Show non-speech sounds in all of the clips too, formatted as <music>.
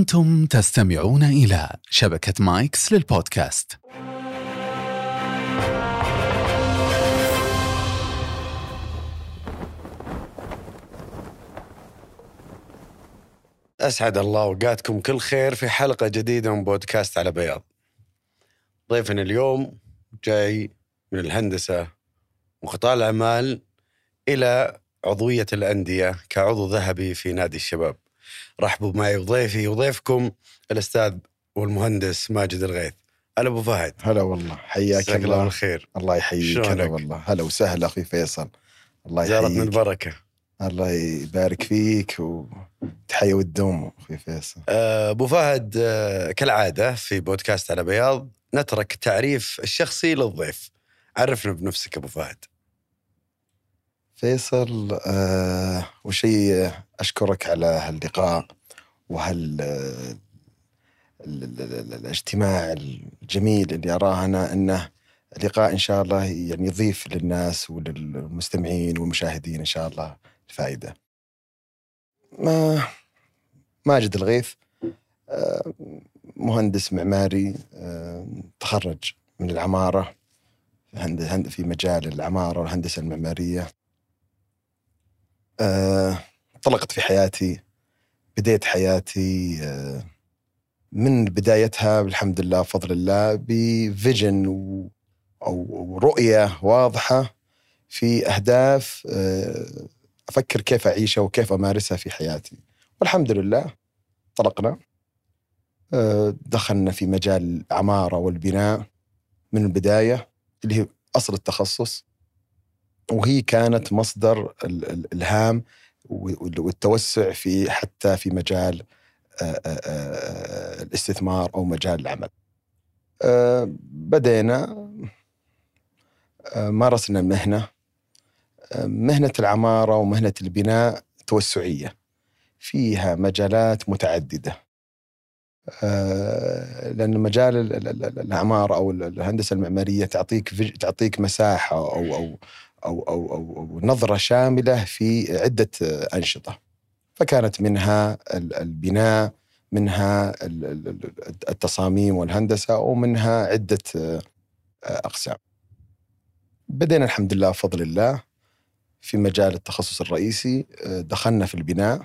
أنتم تستمعون إلى شبكة مايكس للبودكاست. أسعد الله أوقاتكم كل خير في حلقة جديدة من بودكاست على بياض. ضيفنا اليوم جاي من الهندسة وقطاع الأعمال إلى عضوية الأندية كعضو ذهبي في نادي الشباب. رحبوا معي وضيفي وضيفكم الأستاذ والمهندس ماجد الغيث. هلا أبو فهد. هلا والله. حياك الله الله. بالخير. الله يحييك. هلا؟ والله. هلا وسهلا أخوي فيصل. الله يحييك. البركة الله يبارك فيك وتحيا وتدوم أخوي فيصل. آه، أبو فهد آه، كالعادة في بودكاست على بياض نترك التعريف الشخصي للضيف. عرفنا بنفسك أبو فهد. فيصل آه وشي أشكرك على هاللقاء وهال ال- ال- ال- الاجتماع الجميل اللي أراه أنا إنه لقاء إن شاء الله يعني يضيف للناس وللمستمعين والمشاهدين إن شاء الله الفائدة. ما ماجد الغيث مهندس معماري تخرج من هند- في مجال العمارة والهندسة المعمارية. انطلقت في حياتي بديت حياتي آه، من بدايتها الحمد لله بفضل الله بفيجن أو رؤية واضحة في أهداف آه، أفكر كيف أعيشها وكيف أمارسها في حياتي. والحمد لله انطلقنا آه، دخلنا في مجال العمارة والبناء من البداية اللي هي أصل التخصص وهي كانت مصدر ال- ال- الالهام والتوسع في حتى في مجال آه، آه، آه، الاستثمار أو مجال العمل. بدينا مارسنا مهنة مهنة العمارة ومهنة البناء توسعية فيها مجالات متعددة. لأن مجال ال- ال- ال- العمارة أو ال- الهندسة المعمارية تعطيك تعطيك مساحة أو أو أو أو أو, أو نظرة شاملة في عدة آه، أنشطة. فكانت منها ال- البناء منها ال- ال- ال- التصاميم والهندسة ومنها عدة آه، أقسام. بدينا الحمد لله بفضل الله في مجال التخصص الرئيسي آه، دخلنا في البناء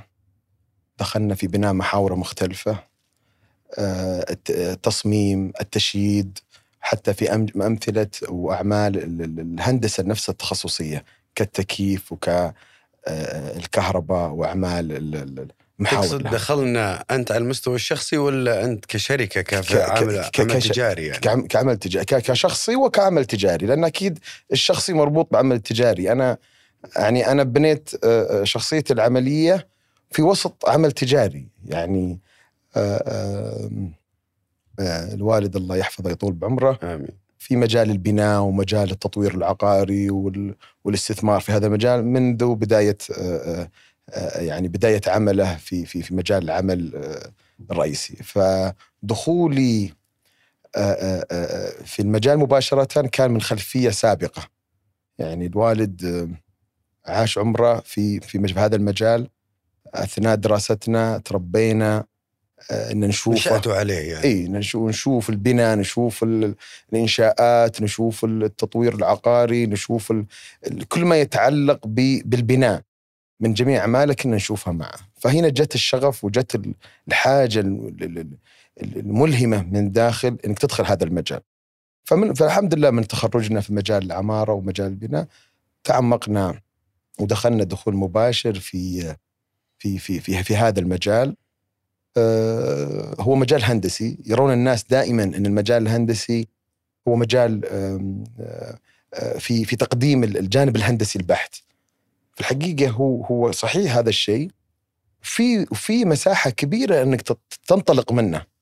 دخلنا في بناء محاور مختلفة آه، الت- التصميم التشييد حتى في أمثلة وأعمال ال- ال- الهندسة نفسها التخصصية كالتكييف وك آه، الكهرباء وأعمال ال- ال- المحاور. تقصد لها. دخلنا أنت على المستوى الشخصي ولا أنت كشركة ك- كعامل ك- عمل كش- تجاري يعني؟ كعم- كعمل تجاري كشخصي وكعمل تجاري لأن أكيد الشخصي مربوط بعمل تجاري. أنا يعني أنا بنيت آه، آه، شخصيتي العملية في وسط عمل تجاري. يعني الوالد الله يحفظه يطول بعمره. آمين. في مجال البناء ومجال التطوير العقاري وال- والاستثمار في هذا المجال منذ بداية آه، آه، آه، يعني بداية عمله في في في مجال العمل آه، الرئيسي. فدخولي آه، آه، آه، في المجال مباشرة كان من خلفية سابقة. يعني الوالد آه، عاش عمره في في هذا المجال. أثناء دراستنا تربينا آه، إن نشوفه نشأتوا عليه يعني. إي نشوف نشوف البناء نشوف ال- الإنشاءات نشوف التطوير العقاري نشوف كل ما يتعلق. بالبناء. من جميع اعماله كنا نشوفها معه. فهنا جت الشغف وجت ال- الحاجة ال- ال- ال- الملهمة من داخل إنك تدخل هذا المجال. فمن فالحمد لله من تخرجنا في مجال العمارة ومجال البناء تعمقنا ودخلنا دخول مباشر في في في في, في هذا المجال. آه، هو مجال هندسي. يرون الناس دائما إن المجال الهندسي هو مجال آه، آه، في في تقديم الجانب الهندسي البحت. في الحقيقة هو هو صحيح هذا الشيء. في في مساحة كبيرة إنك تنطلق منه.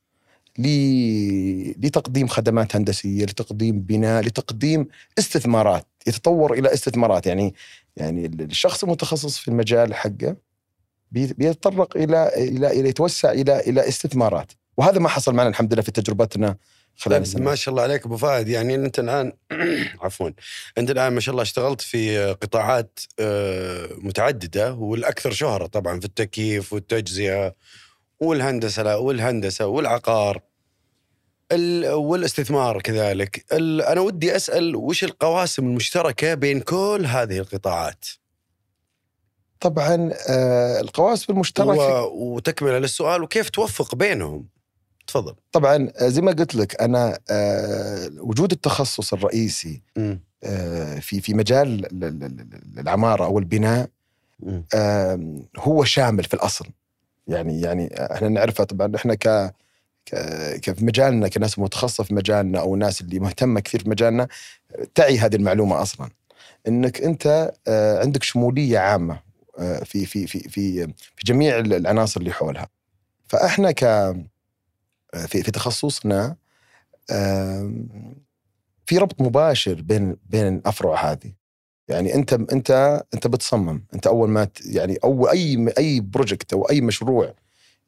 لتقديم خدمات هندسية لتقديم بناء لتقديم استثمارات. يتطور إلى استثمارات. يعني يعني الشخص المتخصص في المجال حقه بيتطرق إلى إلى إلى يتوسع إلى إلى استثمارات. وهذا ما حصل معنا الحمد لله في تجربتنا خلال طيب السنة. ما شاء الله عليك أبو فهد. يعني أنت الآن <clears throat> عفوا أنت الآن ما شاء الله اشتغلت في قطاعات آه، متعددة والأكثر شهرة طبعا في التكييف والتجزئة والهندسة والهندسة والعقار ال- والاستثمار كذلك. أنا ودي أسأل وش القواسم المشتركة بين كل هذه القطاعات؟ طبعا آه، القواسم المشتركه و- وتكملة للسؤال وكيف توفق بينهم؟ تفضل. طبعا آه، زي ما قلت لك أنا آه، وجود التخصص الرئيسي في في مجال ال- ال- ال- العمارة أو البناء هو شامل في الأصل. يعني يعني إحنا نعرفه طبعا إحنا ك ك- كفي مجالنا كناس متخصصه في مجالنا أو الناس اللي مهتمة كثير في مجالنا تعي هذه المعلومة أصلا. إنك أنت عندك شمولية عامة في في في في في جميع العناصر اللي حولها. فأحنا ك في في تخصصنا في ربط مباشر بين بين الأفرع هذه. يعني أنت أنت أنت بتصمم. أنت أول ما يعني اول أي أي بروجكت أو أي مشروع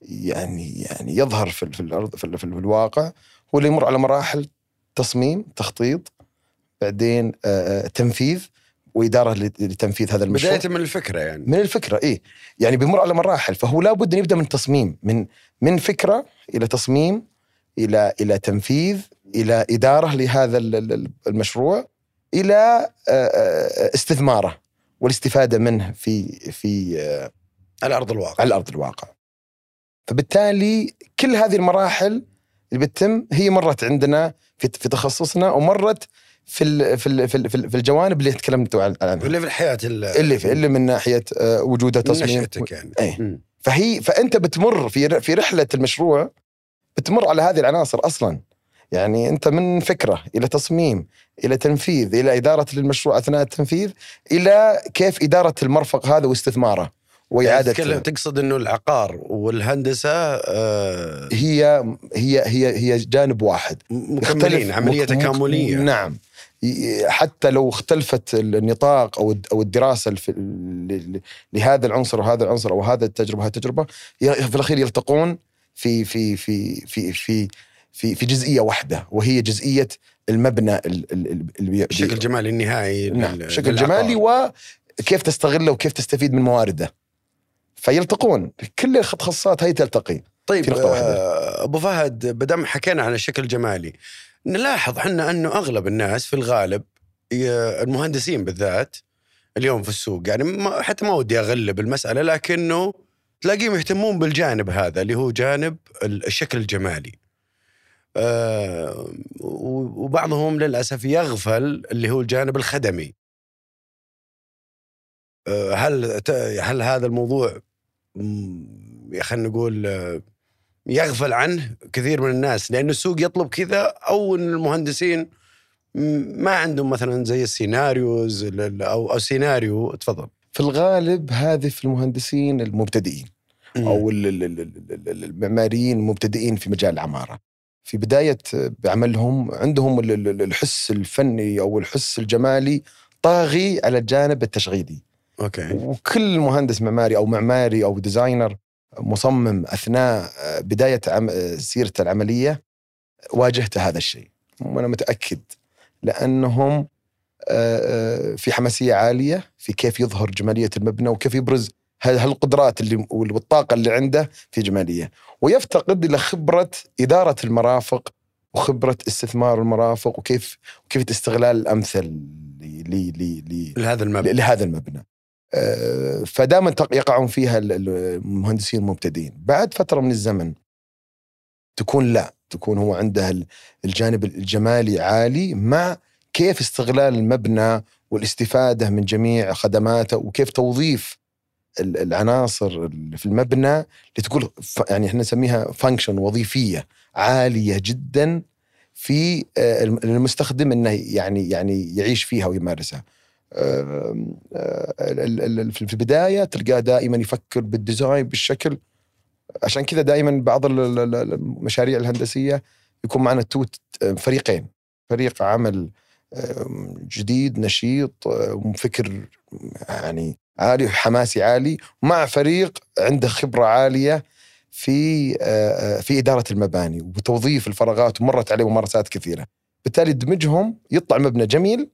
يعني يعني يظهر في في الأرض في, في الواقع هو اللي يمر على مراحل تصميم تخطيط بعدين آه، آه، تنفيذ وإدارة لت- لتنفيذ هذا المشروع. بداية من الفكرة يعني. من الفكرة إيه. يعني بيمر على مراحل فهو لابد ان يبدأ من تصميم من من فكرة إلى تصميم إلى إلى تنفيذ إلى إدارة لهذا ال- ال- المشروع إلى استثماره والاستفادة منه في في على ارض الواقع. على ارض الواقع. فبالتالي كل هذه المراحل اللي بتتم هي مرت عندنا في في تخصصنا ومرت في ال في ال في, ال في الجوانب اللي تكلمت عنها. اللي في الحياة ال- اللي في اللي من ناحية آه، وجوده من تصميم. نشأتك يعني. مم. فهي فأنت بتمر في في رحلة المشروع بتمر على هذه العناصر أصلا. يعني أنت من فكرة إلى تصميم إلى تنفيذ إلى إدارة للمشروع أثناء التنفيذ إلى كيف إدارة المرفق هذا واستثماره وإعادة تتكلم تقصد إنه العقار والهندسة آه، هي هي هي هي جانب واحد. مكملين عملية مك- تكاملية. نعم. حتى لو اختلفت النطاق أو أو الدراسة لهذا العنصر وهذا العنصر أو هذا التجربة وهذه التجربة في الأخير يلتقون في في في في في في, في جزئية واحدة وهي جزئية المبنى الشكل الجمالي النهائي نعم شكل. جمالي وكيف تستغله وكيف تستفيد من موارده فيلتقون كل التخصصات هي تلتقي طيب في نقطة واحدة. آه، أبو فهد بدم حكينا عن الشكل الجمالي نلاحظ إحنا أنه أغلب الناس في الغالب المهندسين بالذات اليوم في السوق يعني ما حتى ما ودي أغلب المسألة لكنه تلاقيهم يهتمون بالجانب هذا اللي هو جانب ال- الشكل الجمالي. آه، وبعضهم للأسف يغفل اللي هو الجانب الخدمي. آه، هل هل هذا الموضوع خلينا نقول آه، يغفل عنه كثير من الناس لأن السوق يطلب كذا أو أن المهندسين ما عندهم مثلا زي ال scenarios ال- ال- أو أو سيناريو تفضل. في الغالب هذه في المهندسين المبتدئين ال- المعماريين المبتدئين في مجال العمارة. في بداية بعملهم عندهم ال- ال- الحس الفني أو الحس الجمالي طاغي على الجانب التشغيلي. okay. وكل مهندس معماري أو معماري أو designer مصمم أثناء بداية عم سيرته العملية واجهت هذا الشيء. وأنا متأكد لأنهم آه، آه، في حماسية عالية في كيف يظهر جمالية المبنى وكيف يبرز هال- هالقدرات اللي والطاقة اللي عنده في جمالية. ويفتقد إلى خبرة إدارة المرافق وخبرة استثمار المرافق وكيف وكيف استغلال الأمثل ل- ل- ل- ل- لهذا المبنى. لهذا المبنى. آه، فدائما يقعون فيها ال- ال- المهندسين المبتدئين بعد فترة من الزمن تكون لا تكون هو عنده ال- الجانب الجمالي عالي مع كيف استغلال المبنى والاستفادة من جميع خدماته وكيف توظيف ال- العناصر في المبنى اللي تقول ف- يعني إحنا نسميها فانكشن وظيفية عالية جدا في آه، الم- المستخدم إنه يعني يعني يعيش فيها ويمارسها. آه، ال- في البداية تلقاه دائما يفكر بالديزاين بالشكل. عشان كذا دائما بعض ال- ال- ال- المشاريع الهندسية يكون معنا توت فريقين. فريق عمل جديد نشيط آم، فكر يعني عالي حماسي عالي مع فريق عنده خبرة عالية في آه، آه، في إدارة المباني وتوظيف الفراغات ومرت عليه ممارسات كثيرة. بالتالي دمجهم يطلع مبنى جميل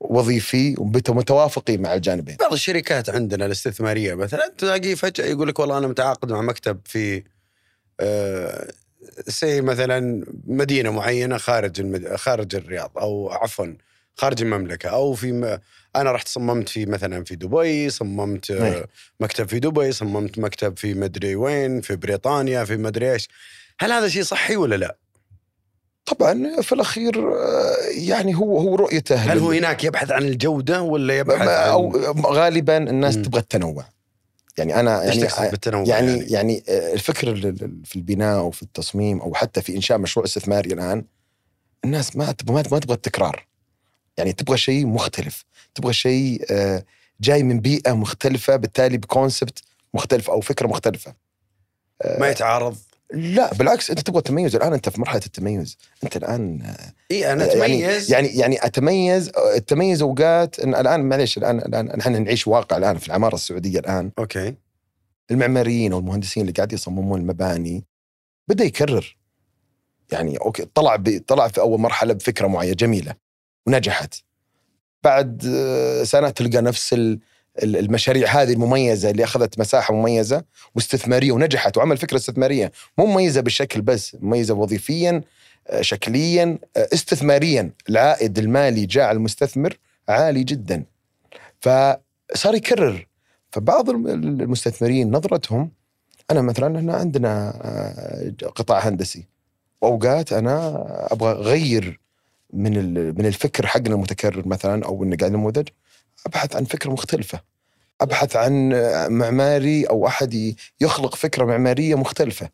وظيفي ومتوافقين مع الجانبين بعض الشركات عندنا الاستثمارية مثلا تلاقيه فجأة يقول لك والله أنا متعاقد مع مكتب في آه سي مثلا مدينة معينة خارج المد... خارج الرياض أو عفوا خارج المملكة أو في م... أنا رحت صممت في مثلا في دبي صممت آه، أي. مكتب في دبي صممت مكتب في مدري وين في بريطانيا في مدري إيش هل هذا شيء صحي ولا لا؟ طبعا في الأخير آه، يعني هو هو رؤيته هل هو هناك يبحث عن الجودة ولا يبحث ما- عن غالبا الناس. تبغى التنوع. يعني أنا يعني بالتنوع يعني يعني؟ يعني آه، الفكر ال- ال- في البناء أو في التصميم أو حتى في إنشاء مشروع استثماري الآن الناس ما تبغى ما تبغى التكرار. يعني تبغى شيء مختلف. تبغى شيء آه، جاي من بيئة مختلفة بالتالي بكونسبت مختلف أو فكرة مختلفة. ما يتعارض؟ لا بالعكس أنت تبغى تميز. الآن أنت في مرحلة التميز. أنت الآن آه، اي أنا يعني أتميز. يعني يعني أتميز التميز أوقات إن الآن معليش الآن الآن نحن نعيش واقع الآن في العمارة السعودية الآن. okay. المعماريين أو المهندسين اللي قاعد يصممون المباني بدأ يكرر. يعني okay طلع. طلع في أول مرحلة بفكرة معينة جميلة ونجحت. بعد آه، سنة تلقى نفس ال- المشاريع هذه المميزة اللي أخذت مساحة مميزة واستثمارية ونجحت. وعمل فكرة استثمارية مو مميزة بالشكل بس مميزة وظيفيا آه، شكليا آه، استثماريا. العائد المالي جاء على المستثمر عالي جدا. فصار يكرر. فبعض الم- المستثمرين نظرتهم أنا مثلا إحنا عندنا آه، قطاع هندسي. وأوقات أنا أبغى أغير من من الفكر حقنا المتكرر مثلا أو إنه قاعد نموذج. أبحث عن فكرة مختلفة. أبحث عن معماري أو أحد يخلق فكرة معمارية مختلفة.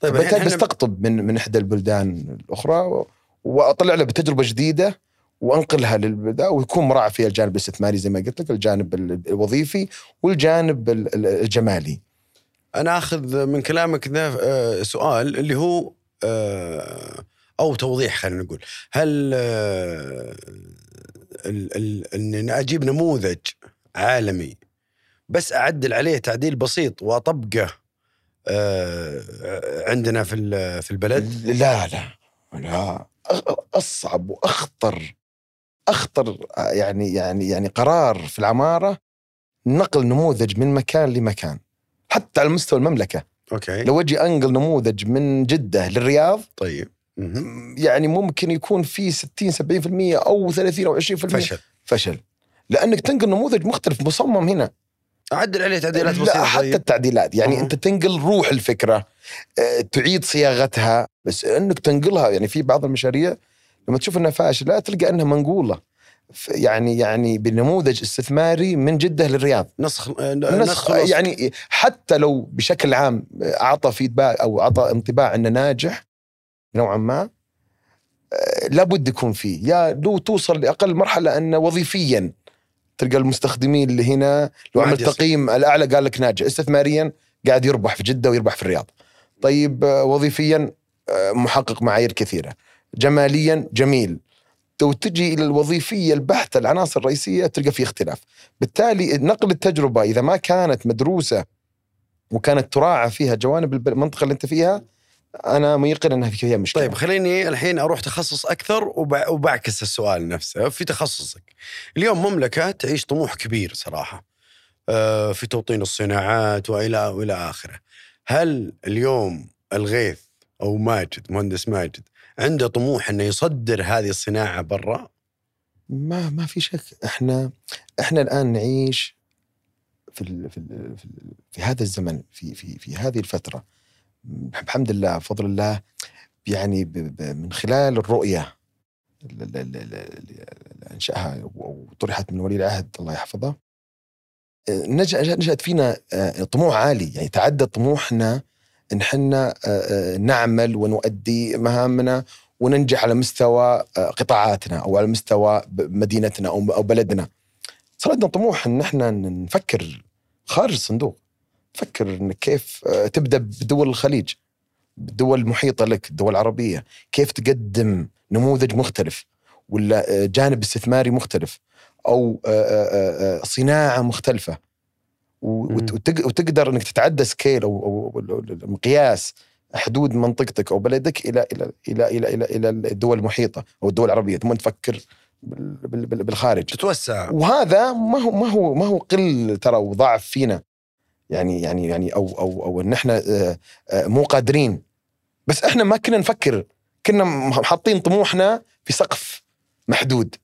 طيب بالتالي بستقطب من من إحدى البلدان الأخرى وأطلع له بتجربة جديدة وأنقلها للبلدان ويكون مراعى فيها الجانب الاستثماري زي ما قلت لك الجانب ال- الوظيفي والجانب ال- ال- الجمالي. أنا آخذ من كلامك ذا آه، سؤال اللي هو آه، أو توضيح خلينا نقول. هل آه، ال- ال- إن أجيب نموذج عالمي بس أعدل عليه تعديل بسيط وأطبقه آه، عندنا في في البلد؟ لا لا لا أصعب وأخطر أخطر يعني يعني يعني قرار في العمارة نقل نموذج من مكان لمكان حتى على مستوى المملكة. okay. لو أجي أنقل نموذج من جدة للرياض طيب. يعني ممكن يكون في 60 70% أو 30 أو 20% فشل. فشل. لأنك تنقل نموذج مختلف مصمم هنا. اعدل عليه تعديلات لا بسيطة حتى طيب. التعديلات. يعني. أنت تنقل روح الفكرة آه، تعيد صياغتها. بس أنك تنقلها يعني في بعض المشاريع لما تشوف إنها فاشلة تلقى إنها منقولة. يعني يعني بنموذج استثماري من جدة للرياض. نسخ آه، نسخ نسخ يعني حتى لو بشكل عام أعطى feedback أو أعطى انطباع إنه ناجح نوعا ما آه، لابد يكون فيه. يا لو توصل لأقل مرحلة انه وظيفيا تلقى المستخدمين اللي هنا. لو عمل. تقييم الأعلى قال لك ناجح. استثماريا قاعد يربح في جدة ويربح في الرياض. طيب آه، وظيفيا آه، محقق معايير كثيرة. جماليا جميل. لو تجي إلى الوظيفية البحتة العناصر الرئيسية تلقى في اختلاف. بالتالي نقل التجربة إذا ما كانت مدروسة وكانت تراعى فيها جوانب المنطقة اللي أنت فيها أنا ميقن إنها فيها مشكلة طيب خليني الحين أروح تخصص أكثر وب- وبعكس السؤال نفسه في تخصصك. اليوم مملكة تعيش طموح كبير صراحة. آه، في توطين الصناعات والى وإلى آخره. هل اليوم الغيث أو ماجد مهندس ماجد عنده طموح إنه يصدر هذه الصناعة برا؟ ما ما في شك إحنا إحنا الآن نعيش في ال في ال في, ال في هذا الزمن في في في هذه الفترة بحمد الله بفضل الله يعني من خلال الرؤية ال- ال- ال- ال- اللي أنشأها وطرحت من ولي العهد الله يحفظه نشأت فينا آه، طموح عالي يعني تعدى طموحنا إن إحنا آه، آه، نعمل ونؤدي مهامنا وننجح على مستوى قطاعاتنا أو على مستوى مدينتنا أو بلدنا. صار عندنا طموح إن إحنا نفكر خارج الصندوق. نفكر إن كيف آه، تبدأ بدول الخليج بالدول المحيطه لك، الدول العربيه، كيف تقدم نموذج مختلف ولا آه، جانب استثماري مختلف أو آه، صناعة مختلفة. وتقدر إنك تتعدى سكيل أو مقياس حدود منطقتك أو بلدك إلى إلى إلى إلى إلى, إلى الدول المحيطة أو الدول العربية. ثم تفكر بال- بال- بالخارج. تتوسع. وهذا ما هو ما هو ما هو قل ترى وضعف فينا. يعني يعني يعني أو أو أو إن إحنا آه، آه، مو قادرين بس إحنا ما كنا نفكر كنا حاطين طموحنا في سقف محدود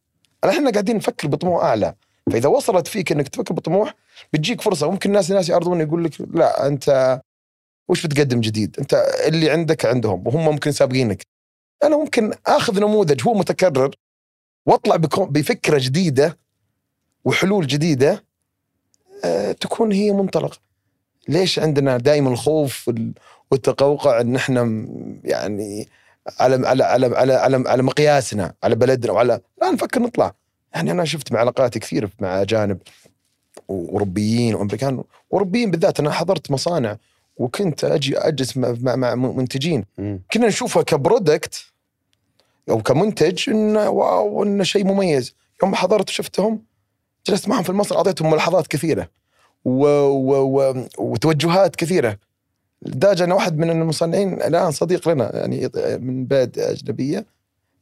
إحنا قاعدين نفكر بطموح أعلى فإذا وصلت فيك إنك تفكر بطموح بتجيك فرصة ممكن الناس ناس يعرضون يقول لك لا أنت وش بتقدم جديد؟ أنت اللي عندك عندهم وهم ممكن سابقينك. أنا ممكن آخذ نموذج هو متكرر واطلع بفكرة جديدة وحلول جديدة آه، تكون هي منطلق. ليش عندنا دائما الخوف وال- والتقوقع إن إحنا يعني على على على على على, على مقياسنا على بلدنا وعلى لا نفكر نطلع. يعني أنا شفت معلقات كثير مع أجانب وأوروبيين وأمريكان وأوروبيين بالذات أنا حضرت مصانع وكنت أجي أجلس مع, مع, مع منتجين. كنا نشوفها كبرودكت أو كمنتج انه واو انه شيء مميز يوم حضرت وشفتهم جلست معهم في المصنع أعطيتهم ملاحظات كثيرة و و و وتوجهات كثيرة. لدرجه ان واحد من المصنعين الآن صديق لنا يعني من بلد أجنبية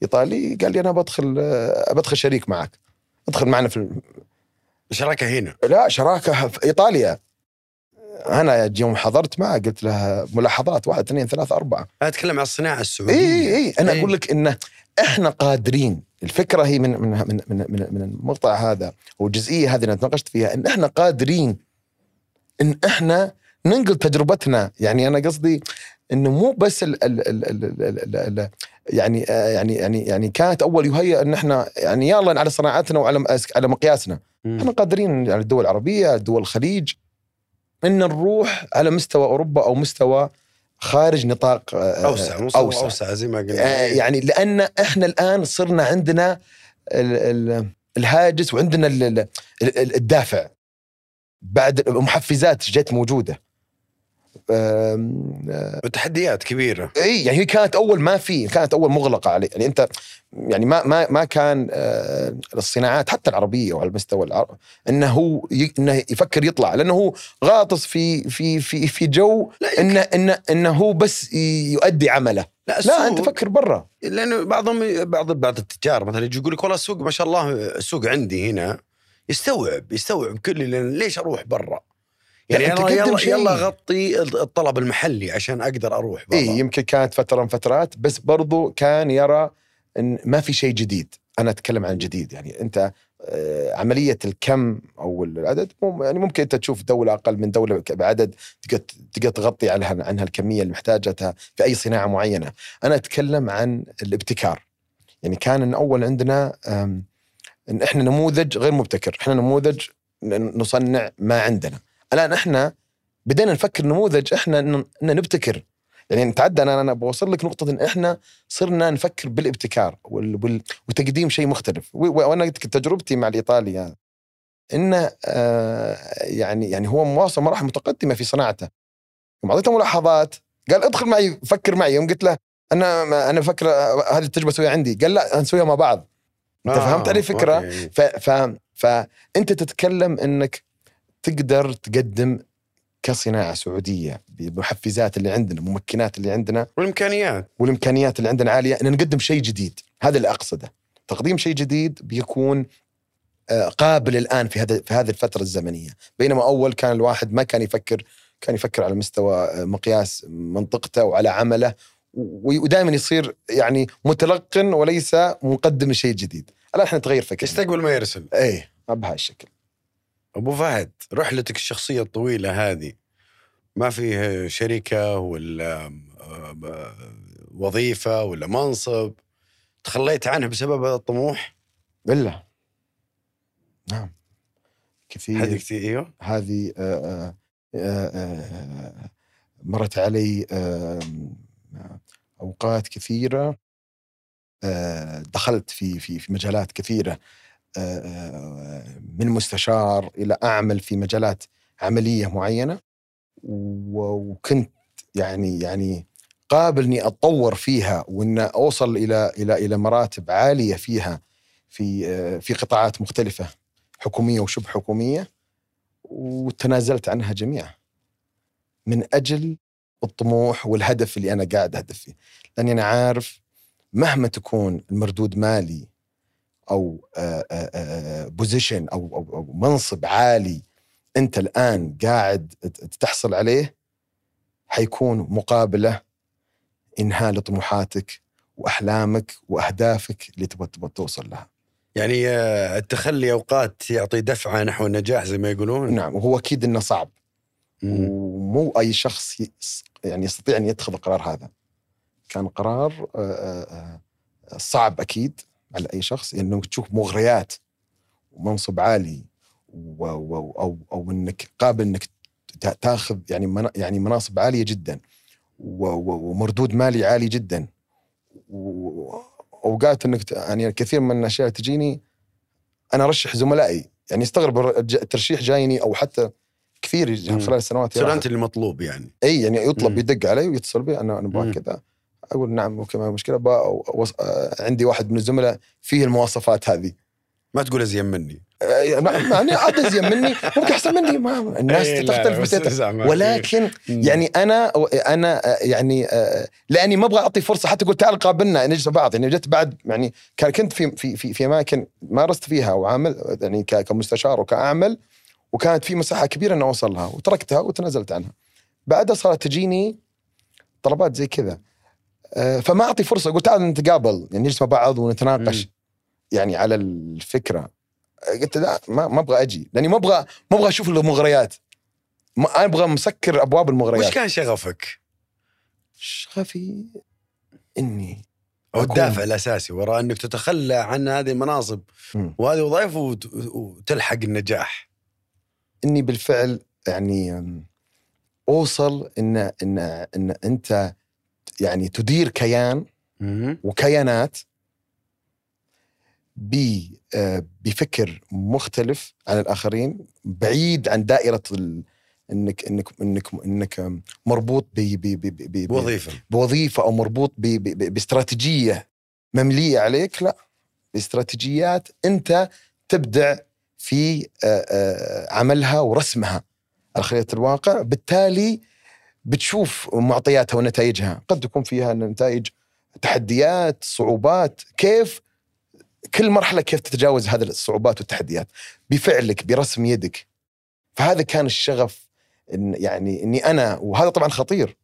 إيطالي قال لي أنا بدخل بدخل شريك معك. ادخل معنا في شراكة هنا؟ لا شراكة في إيطاليا. أنا يوم حضرت معه قلت له ملاحظات واحد اثنين ثلاثة أربعة. أنا أتكلم عن الصناعة السعودية. إي إي أنا إي. أقول لك إنه إحنا قادرين. الفكرة هي من من من من, من, من المقطع هذا والجزئيه هذه اللي تناقشت فيها إن إحنا قادرين ان إحنا ننقل تجربتنا يعني أنا قصدي انه مو بس ال ال ال ال ال ال ال يعني آه، يعني يعني يعني كانت اول يهيأ ان إحنا يعني يلا على صناعتنا وعلى على مقياسنا مم. إحنا قادرين على الدول العربيه دول الخليج ان نروح على مستوى اوروبا أو مستوى خارج نطاق آه، اوسع اوسع, أوسع زي ما قلنا آه، يعني لأن إحنا الان صرنا عندنا ال ال الهاجس وعندنا ال ال ال الدافع بعد المحفزات جت موجودة. آم، آه، وتحديات كبيرة. إي يعني هي كانت أول ما في كانت أول مغلقة عليه يعني أنت يعني ما ما ما كان آه، الصناعات حتى العربية وعلى المستوى العربي إنه هو إنه يفكر يطلع. لأنه هو غاطس في في في في جو إنه إنه إنه هو بس يؤدي عمله. لا, لا أنت فكر برا. لأنه بعضهم بعض بعض التجار مثلا يجي يقول لك والله السوق ما شاء الله السوق عندي هنا. يستوعب يستوعب كل ليش أروح برا؟ يعني لا، أنت يلا يلا, شيء. يلا غطي الطلب المحلي عشان أقدر أروح برا اي يمكن كانت فترة من فترات بس برضو كان يرى إن ما في شيء جديد أنا أتكلم عن جديد يعني أنت آه، عملية الكم أو العدد يعني ممكن أنت تشوف دولة أقل من دولة بعدد تقدر تغطي عنها عنها الكمية اللي محتاجتها في أي صناعة معينة أنا أتكلم عن الابتكار يعني كان إن اول عندنا إن إحنا نموذج غير مبتكر. إحنا نموذج نصنع ما عندنا. الآن إحنا بدينا نفكر نموذج إحنا إن نبتكر. يعني نتعدى أنا أنا بوصل لك نقطة إن إحنا صرنا نفكر بالابتكار وتقديم شيء مختلف. وأنا تجربتي مع الإيطالي هذا. إنه آه يعني يعني هو مواصل مراحل متقدمة في صناعته. يوم أعطيته ملاحظات قال ادخل معي فكر معي. يوم قلت له أنا أنا فكر هذه التجربة أسويها عندي. قال لا نسويها مع بعض. أنت فهمت علي؟ أوكي. ف ف فأنت تتكلم إنك تقدر تقدم كصناعة سعودية بالمحفزات اللي عندنا الممكنات اللي عندنا. والإمكانيات. والإمكانيات اللي عندنا عالية إن نقدم شيء جديد. هذا اللي أقصده. تقديم شيء جديد بيكون آه، قابل الآن في هذا في هذه الفترة الزمنية. بينما أول كان الواحد ما كان يفكر كان يفكر على مستوى آه، مقياس منطقته وعلى عمله ودائما يصير يعني متلقن وليس مقدم لشيء جديد. الآن إحنا نتغير فكرنا. يستقبل ما يرسل. إيه بهالشكل أبو فهد رحلتك الشخصية الطويلة هذه ما فيه شركة ولا آه، وظيفة ولا منصب تخليت عنه بسبب هذا الطموح؟ بالله نعم. كثير. هذه كثير أيوه. هذه آه، آه، مرت علي أوقات كثيرة آه، دخلت في في في مجالات كثيرة آه، آه، من مستشار إلى أعمل في مجالات عملية معينة وكنت يعني يعني قابل اني أتطور فيها وإن أوصل إلى إلى إلى مراتب عالية فيها في في قطاعات مختلفة حكومية وشبه حكومية وتنازلت عنها جميعا. من أجل الطموح والهدف اللي أنا قاعد اهدف فيه لأني أنا عارف مهما تكون المردود مالي أو بوزيشن أو أو أو منصب عالي أنت الآن قاعد تحصل عليه حيكون مقابلة إنهاء لطموحاتك وأحلامك وأهدافك اللي تبغى تبغى توصل لها. يعني آه، التخلي أوقات يعطي دفعة نحو النجاح زي ما يقولون نعم وهو أكيد إنه صعب مم. ومو أي شخص يعني يستطيع أن يتخذ القرار هذا. كان قرار آه، آه، آه، صعب أكيد على أي شخص انه تشوف مغريات ومنصب عالي و و أو أو إنك قابل إنك تا- تاخذ يعني يعني مناصب عالية جدا ومردود مالي عالي جدا وأوقات إنك يعني كثير من الأشياء تجيني أنا أرشح زملائي يعني يستغرب الج- الترشيح جايني أو حتى كثير. خلال السنوات اللي أنت اللي مطلوب يعني إي يعني يطلب مم. يدق علي ويتصل بي أنا أنا أبغى مم. كذا أقول نعم okay ما مشكلة أوص... آه، عندي واحد من الزملاء فيه المواصفات هذه ما تقول أزين مني يعني عاد أزين مني ممكن أحسن مني ما الناس إيه، تختلف. ولكن. يعني أنا أنا آه، يعني آه، لأني ما أبغى أعطي فرصة حتى قلت تعال قابلنا نجلس مع بعض يعني جت بعد يعني كان كنت في في في, في أماكن مارست فيها وعامل يعني كمستشار وكأعمل وكانت في مساحة كبيرة إني اوصل لها وتركتها وتنازلت عنها. بعدها صارت تجيني طلبات زي كذا. آه، فما أعطي فرصة. قلت تعال نتقابل. يعني نجلس مع بعض ونتناقش. يعني على الفكرة. قلت لا ما ما أبغى أجي. لأني ما أبغى ما أبغى أشوف المغريات. ما أبغى مسكر أبواب وش المغريات كان شغفك؟ شغفي إني أو الدافع الأساسي وراء أنك تتخلى عن هذه المناصب. وهذه وظائف وت- وتلحق النجاح. إني بالفعل يعني أوصل إن إن إن أنت يعني تدير كيان. وكيانات ب آه، بفكر مختلف عن الآخرين بعيد عن دائرة ال... إنك إنك إنك إنك مربوط ب ب ب ب ب وظيفه بوظيفة أو مربوط ب ب ب باستراتيجية ممليه عليك لا باستراتيجيات أنت تبدع في آه، آه، عملها ورسمها على خريطة الواقع. بالتالي بتشوف معطياتها ونتائجها. قد تكون فيها نتائج تحديات صعوبات. كيف؟ كل مرحلة كيف تتجاوز هذه الصعوبات والتحديات؟ بفعلك برسم يدك. فهذا كان الشغف إن يعني إني أنا وهذا طبعا خطير.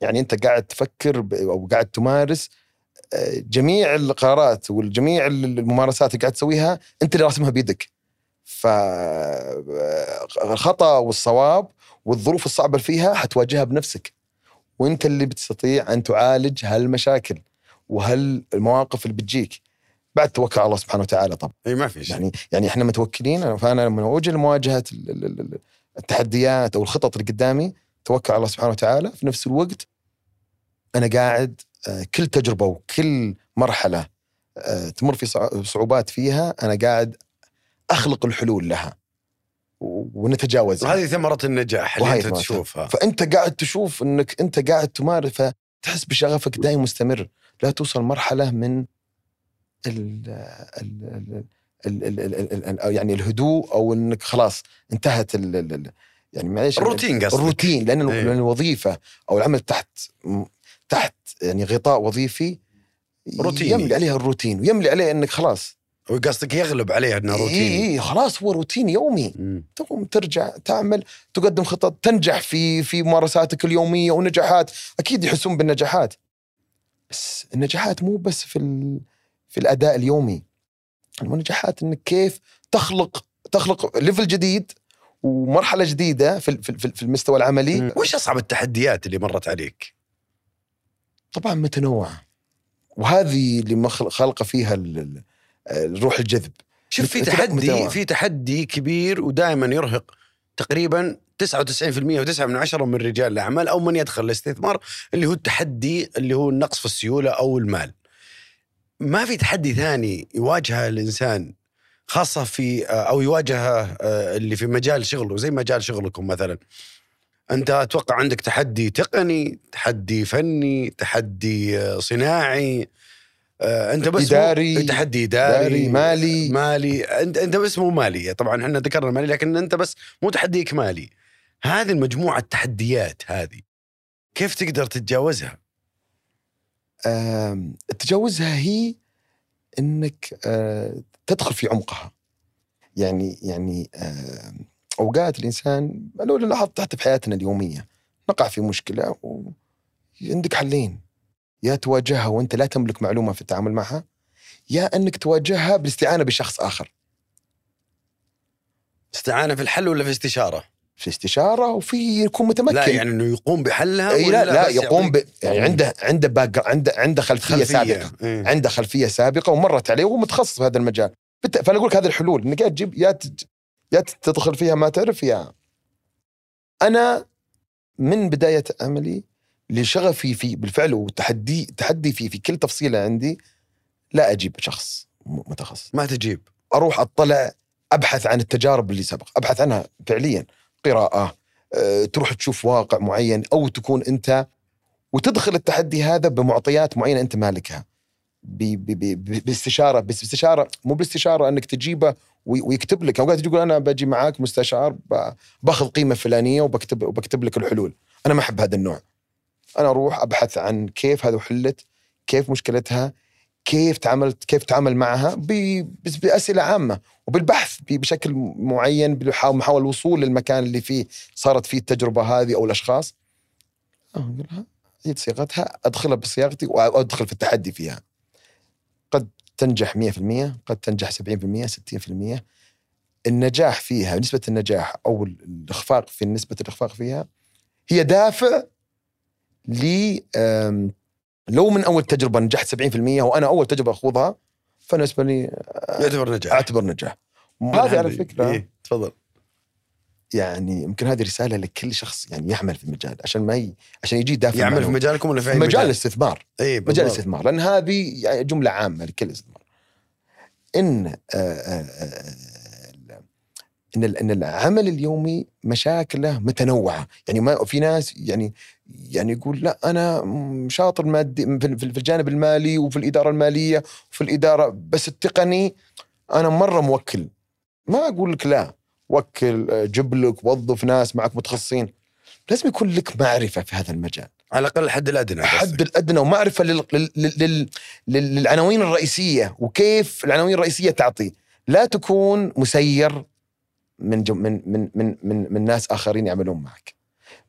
يعني أنت قاعد تفكر أو قاعد تمارس آه، جميع القرارات والجميع الممارسات اللي قاعد تسويها أنت اللي راسمها بيدك. فالخطا والصواب والظروف الصعبة اللي فيها حتواجهها بنفسك. وانت اللي بتستطيع أن تعالج هالمشاكل وهالمواقف اللي بتجيك. بعد توكل على الله سبحانه وتعالى طبعا. إي ما في شيء. يعني يعني إحنا متوكلين. فأنا لما اوجه لمواجهه ال- ال- ال- التحديات أو الخطط اللي قدامي توكل على الله سبحانه وتعالى. في نفس الوقت أنا قاعد آه، كل تجربة وكل مرحلة آه، تمر في صع- صعوبات فيها أنا قاعد أخلق الحلول لها. ونتجاوزها. وهذه ثمرة النجاح اللي أنت تشوفها. فأنت قاعد تشوف إنك أنت قاعد تمارس تحس بشغفك دائم مستمر. لا توصل مرحلة من ال ال ال يعني الهدوء أو إنك خلاص انتهت ال يعني معليش الروتين قصدك. الروتين لأن أيه. الوظيفة أو العمل تحت تحت يعني غطاء وظيفي روتيني. يملي عليها الروتين ويملي عليه إنك خلاص وقصدك يغلب عليها انه اي روتين اي خلاص هو روتين يومي. مم. تقوم ترجع تعمل تقدم خطط تنجح في في ممارساتك اليومية ونجاحات. أكيد يحسون بالنجاحات. بس النجاحات مو بس في ال... في الأداء اليومي. النجاحات إنك كيف تخلق تخلق ليفل جديد ومرحلة جديدة في في في المستوى العملي. مم. وش أصعب التحديات اللي مرت عليك؟ طبعا متنوعة. وهذه اللي خلقه فيها ال- ال- الروح الجذب شوف في تحدي. في تحدي كبير ودائما يرهق تقريبا 99% و9 من عشرة من رجال الأعمال أو من يدخل الاستثمار اللي هو التحدي اللي هو النقص في السيولة أو المال. ما في تحدي ثاني يواجهه الإنسان خاصة في أو يواجهه آه، اللي في مجال شغله زي مجال شغلكم مثلا. أنت أتوقع عندك تحدي تقني، تحدي فني، تحدي آه، صناعي آه، أنت بس إداري، تحدي إداري إداري، مالي. مالي. انت أنت بس مو مالي. طبعا إحنا ذكرنا مالي لكن أنت بس مو تحديك مالي. هذه المجموعة التحديات هذه كيف تقدر تتجاوزها؟ تجاوزها هي إنك آه، تدخل في عمقها. يعني يعني أوقات الإنسان لو لاحظت حتى في حياتنا اليومية نقع في مشكلة وعندك حلين. يا تواجهها وانت لا تملك معلومة في التعامل معها يا انك تواجهها بالاستعانة بشخص آخر. استعانة في الحل ولا في استشارة؟ في استشارة وفي يكون متمكن. لا يعني إنه يقوم بحلها ولا لا لا يقوم ب... يعطيك يعني عنده عنده باك عنده عنده خلفية, خلفية سابقة. إيه. عنده خلفية سابقة ومرت عليه وهو متخصص في هذا المجال. بت- فأنا أقول لك هذه الحلول إنك يا تجيب يا تج... يا تدخل فيها ما تعرف يا. أنا من بداية عملي لشغفي فيه بالفعل وتحدي تحدي فيه في كل تفصيلة عندي لا أجيب شخص متخصص. ما تجيب. أروح أطلع أبحث عن التجارب اللي سبق أبحث عنها فعليا. قراءة أه، تروح تشوف واقع معين أو تكون أنت وتدخل التحدي هذا بمعطيات معينة أنت مالكها. ب- ب- ب- باستشارة بس باستشارة مو باستشارة أنك تجيبه وي- ويكتب لك. أوقات يقول أنا بجي معاك مستشار باخذ قيمة فلانية وبكتب وبكتب لك الحلول. أنا ما أحب هذا النوع. أنا أروح أبحث عن كيف هذا حلت كيف مشكلتها كيف تعاملت كيف تعامل معها بأسئلة عامة وبالبحث بشكل معين بحاول محاول الوصول للمكان اللي فيه صارت فيه التجربة هذه أو الأشخاص. اقولها اعيد صياغتها أدخلها بصياغتي وأدخل في التحدي فيها. قد تنجح 100% قد تنجح 70% 60% النجاح فيها نسبة النجاح أو الإخفاق في نسبة الإخفاق فيها هي دافع ل آم، لو من أول تجربة نجحت 70% وأنا أول تجربة أخوضها فنسبة لي يعتبر نجاح أعتبر نجاح هذه على فكرة. إيه. تفضل. يعني يمكن هذه رسالة لكل شخص يعني يعمل في المجال عشان ما ي... عشان يجي يدافع يعمل في. مجالكم ولا في أي مجال الاستثمار. اي مجال الاستثمار. لأن هذه يعني جملة عامة لكل الاستثمار. إن آه، آه، آه، إن إن العمل اليومي مشاكله متنوعة. يعني ما في ناس يعني يعني يقول لا أنا شاطر مادي في الجانب المالي وفي الإدارة المالية وفي الإدارة بس التقني أنا مرة موكل. ما أقول لك لا وكل جيب لك وظف ناس معك متخصصين. لازم يكون لك معرفة في هذا المجال. على الأقل الحد الأدنى الحد الأدنى ومعرفة. لل... لل... لل... للعناوين الرئيسية وكيف العناوين الرئيسية تعطي. لا تكون مسير من جم... من من من من, من ناس آخرين يعملون معك.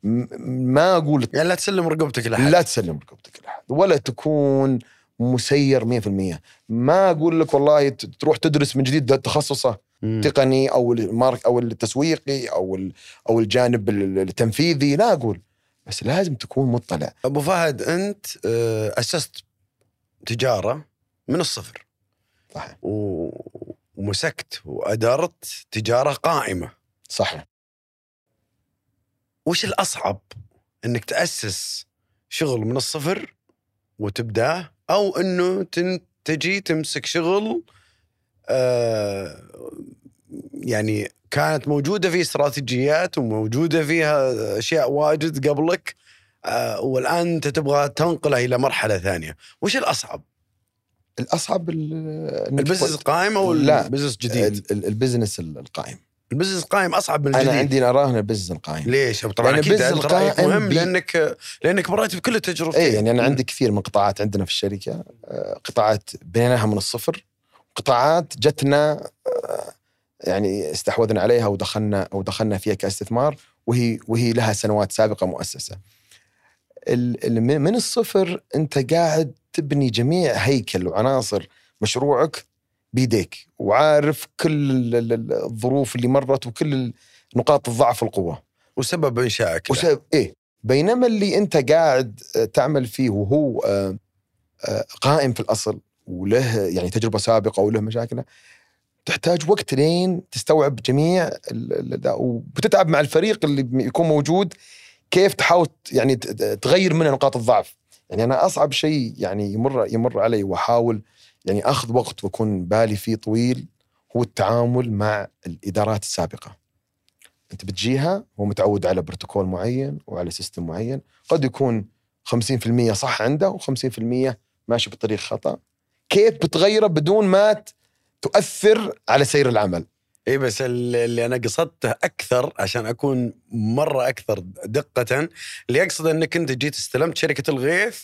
م... ما أقول يعني لا تسلم رقبتك لحد لا تسلم رقبتك لأحد ولا تكون مسير 100% ما أقول لك والله ت- تروح تدرس من جديد تخصصه. تقني أو المارك أو التسويقي أو ال- أو الجانب ال- التنفيذي لا أقول. بس لازم تكون مطلع. أبو فهد أنت آه، أسست تجارة من الصفر. صح و- ومسكت وأدرت تجارة قائمة. صح وش الأصعب؟ إنك تأسس شغل من الصفر وتبداه أو إنه تجي تمسك شغل آه يعني كانت موجودة فيه استراتيجيات وموجودة فيها أشياء واجد قبلك آه والآن أنت تبغى تنقله إلى مرحلة ثانية. وش الأصعب؟ الأصعب ال business القائم أو لا. ال business جديد ال- ال- ال business ال- القائم. ال business القائم أصعب من أنا الجديد. عندي نراه إنه ال business القائم. ليش؟ طبعا أكيد القائم مهم بي- لانك لأنك مريت بكل التجربة اي يعني أنا عندي كثير من قطاعات عندنا في الشركة. آه، قطاعات بنيناها من الصفر. قطاعات جتنا آه، يعني استحوذنا عليها ودخلنا أو دخلنا فيها كاستثمار وهي وهي لها سنوات سابقة مؤسسة. من الصفر أنت قاعد تبني جميع هيكل وعناصر مشروعك بيديك وعارف كل ال- ال- ال- الظروف اللي مرت وكل نقاط الضعف والقوة. وسبب إنشائك. وسبب إيه بينما اللي أنت قاعد آه، تعمل فيه وهو آه، آه، قائم في الأصل وله يعني تجربة سابقة وله مشاكله تحتاج وقت لين تستوعب جميع وبتتعب مع الفريق اللي يكون موجود كيف تحاول يعني تغير منه نقاط الضعف يعني أنا أصعب شيء يعني يمر يمر علي وأحاول يعني أخذ وقت وأكون بالي فيه طويل هو التعامل مع الإدارات السابقة. أنت بتجيها هو متعود على بروتوكول معين وعلى سيستم معين. قد يكون 50% صح عنده و50% ماشي بطريق خطأ. كيف بتغيره بدون ما تؤثر على سير العمل؟ اي بس اللي أنا قصدته أكثر عشان أكون مرة أكثر دقة اللي اقصد إنك أنت جيت استلمت شركة الغيث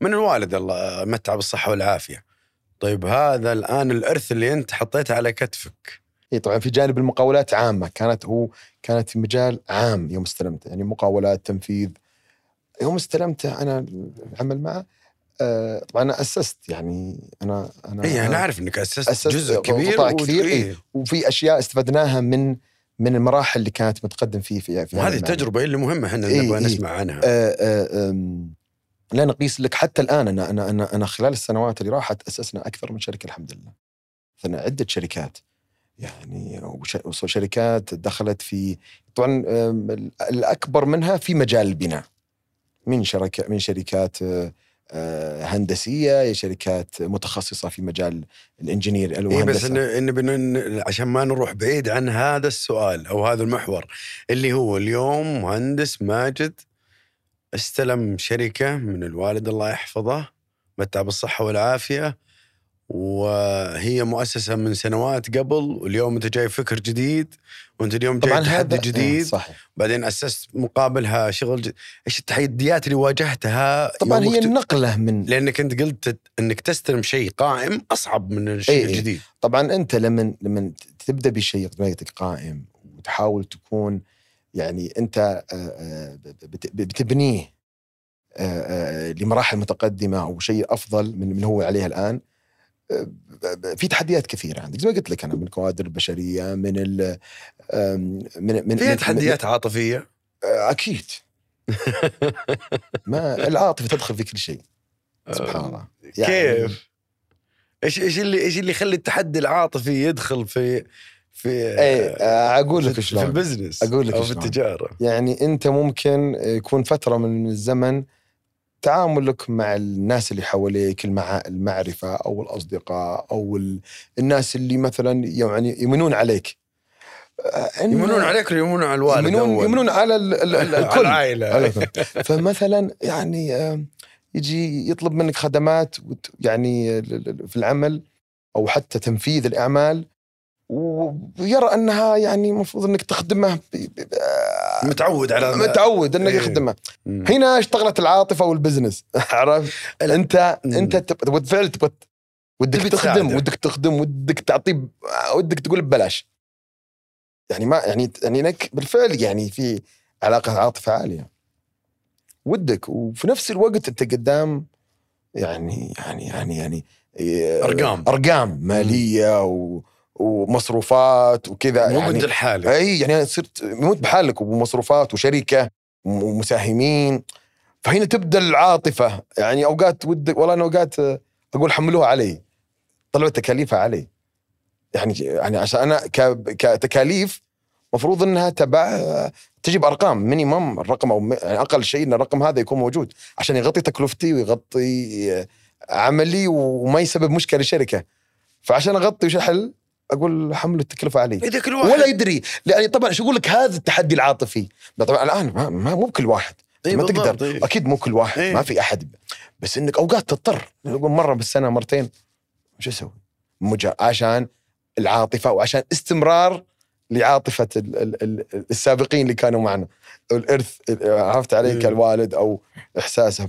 من الوالد الله متعه بالصحة والعافية. طيب هذا الآن الإرث اللي أنت حطيته على كتفك إي طبعا في جانب المقاولات عامة كانت هو كانت في مجال عام يوم استلمته يعني مقاولات تنفيذ يوم استلمته أنا العمل معه آه، طبعا أنا أسست يعني أنا أنا اي أنا عارف إنك أسست, أسست جزء كبير قطاع كثير، إيه. إيه. وفي أشياء استفدناها من من المراحل اللي كانت متقدم فيه في, في وهذه. التجربة اللي مهمة إحنا إيه، نبغى إيه. نسمع عنها آه، آه، آم، لا نقيس لك حتى الآن أنا أنا أنا أنا خلال السنوات اللي راحت أسسنا أكثر من شركة الحمد لله. أنا عدة شركات يعني وش- وشركات دخلت في طبعا الأكبر منها في مجال البناء. من شركة من شركات آه، آه، هندسية شركات متخصصة في مجال الإنجينير الهندسه بس إن إن عشان ما نروح بعيد عن هذا السؤال أو هذا المحور اللي هو اليوم مهندس ماجد استلم شركة من الوالد الله يحفظه متى بالصحه والعافية وهي مؤسسة من سنوات قبل واليوم أنت جاي فكر جديد وأنت اليوم جاي تحدي إيه، جديد صحيح بعدين أسست مقابلها شغل جديد. إيش التحديات اللي واجهتها طبعا هي النقله من لأنك أنت قلت إنك تستلم شيء قائم أصعب من الشيء إيه، إيه. الجديد طبعا أنت لما لما تبدأ بشيء قائم وتحاول تكون يعني أنت آه، آه، بت- بتبنيه آه، لمراحل متقدمة أو شيء أفضل من من هو عليه الآن في تحديات كثيرة عندك. زي ما قلت لك أنا من الكوادر البشرية من ال من من فيها من- تحديات عاطفية؟ آه، أكيد. ما العاطفة تدخل في كل شيء. سبحان الله. يعني كيف؟ إيش إيش اللي إيش اللي يخلي التحدي العاطفي يدخل في في إيه آه، أقول لك شلون. في البزنس أقول لك أو في. التجارة. يعني أنت ممكن يكون فترة من الزمن تعاملك مع الناس اللي حواليك المع... المعرفة أو الأصدقاء أو ال... الناس اللي مثلا يعني يمنون عليك آه، يمنون عليك يمنون على الوالد يمنون أول؟ يمنون على ال... ال... ال... على الكل على الكل. فمثلا يعني آه، يجي يطلب منك خدمات يعني في العمل أو حتى تنفيذ الأعمال ويرى أنها يعني المفروض أنك تخدمه متعود على متعود أنك إيه. يخدمه. هنا اشتغلت العاطفة والبزنس <laughs> عرفت. انت. أنت تب- تبغى ودك تخدم. ودك تخدم ودك تعطيه ودك تقول ببلاش يعني ما يعني يعني إنك بالفعل يعني في علاقة عاطفة عالية ودك وفي نفس الوقت أنت قدام يعني يعني يعني يعني أرقام. أرقام مالية و ومصروفات وكذا. مو يعني بنت الحالك أي يعني صرت موت بحالك ومصروفات وشركة ومساهمين. فهنا تبدأ العاطفة. يعني أوقات ودك والله أنا أوقات أقول حملوها علي. طلعوا تكاليفها علي. يعني يعني عشان أنا كتكاليف مفروض إنها تبع آه، تجي بارقام مينيمم الرقم أو يعني أقل شيء إن الرقم هذا يكون موجود عشان يغطي تكلفتي ويغطي عملي وما يسبب مشكلة للشركة. فعشان أغطي وش الحل؟ أقول حملوا التكلفة علي. إذا كل واحد ولا يدري. يعني طبعا شو أقول لك؟ هذا التحدي العاطفي. طبعا الآن ما, ما مو بكل واحد. إيه ما تقدر. إيه. أكيد مو كل واحد. إيه. ما في أحد. بس إنك أوقات تضطر. نقول مرة بالسنة مرتين. شو أسوي؟ مجا عشان العاطفة وعشان استمرار لعاطفة ال ال ال السابقين اللي كانوا معنا. الإرث عرفت علي إيه. كالوالد أو إحساسه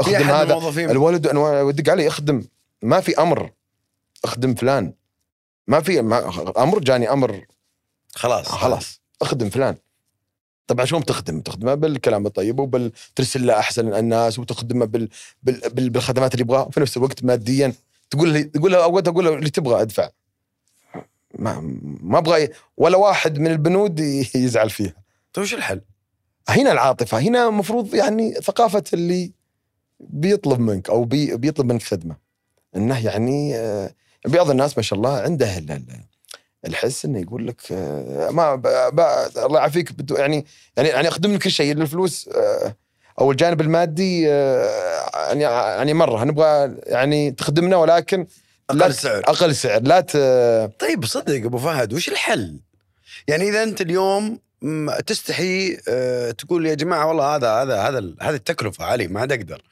أحد هذا. الموظفين. الولد أنا ودق علي أخدم. ما في أمر. أخدم فلان. ما في ما أمر جاني أمر. خلاص. خلاص. اخدم فلان. طبعا شلون بتخدم؟ تخدمه بالكلام الطيب وبالترسل له أحسن الناس وتخدمه بال... بال... بال... بالخدمات اللي يبغاها. وفي نفس الوقت ماديا. تقول لي تقول له اوقات أقول له اللي تبغى ادفع. ما ما أبغى ولا واحد من البنود <laughs> يزعل فيها. طيب وش الحل؟ هنا العاطفة. هنا المفروض يعني ثقافة اللي بيطلب منك أو بي بيطلب منك خدمة. إنه يعني آه، بعض الناس ما شاء الله عنده ال- ال- الحس إنه يقول لك آه، ما الله يعافيك يعني يعني يعني أخدم لك كل شيء الفلوس آه، أو الجانب المادي آه، يعني يعني مرة نبغى يعني تخدمنا ولكن أقل سعر أقل سعر لا ت... طيب صدق أبو فهد وش الحل؟ يعني إذا أنت اليوم تستحي تقول يا جماعة والله هذا هذا هذا هذه التكلفة علي ما عاد أقدر.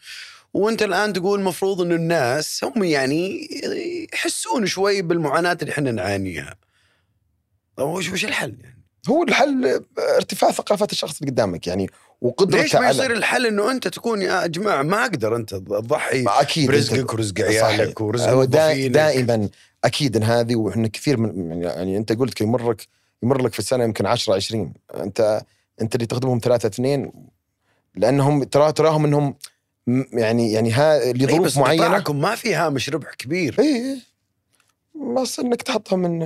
وانت الآن تقول المفروض إنه الناس هم يعني يحسون شوي بالمعاناة اللي إحنا نعانيها. طيب وش وش الحل يعني؟ هو الحل ارتفاع ثقافة الشخص اللي قدامك يعني وقدرته ليش ما يصير الحل إنه أنت تكون يا جماعة ما أقدر أنت تضحي أكيد برزقك ورزق. عيالك ورزق موظفينك. دائما أكيد إن هذه وإحنا كثير من يعني أنت قلت يمر لك يمر لك في السنة يمكن 10 20 انت أنت اللي تخدمهم ثلاثة اثنين لأنهم ترى تراهم إنهم يعني يعني ها إيه، لظروف بس معينة قطاعكم ما في هامش ربح كبير اي إي. بس إنك تحطها من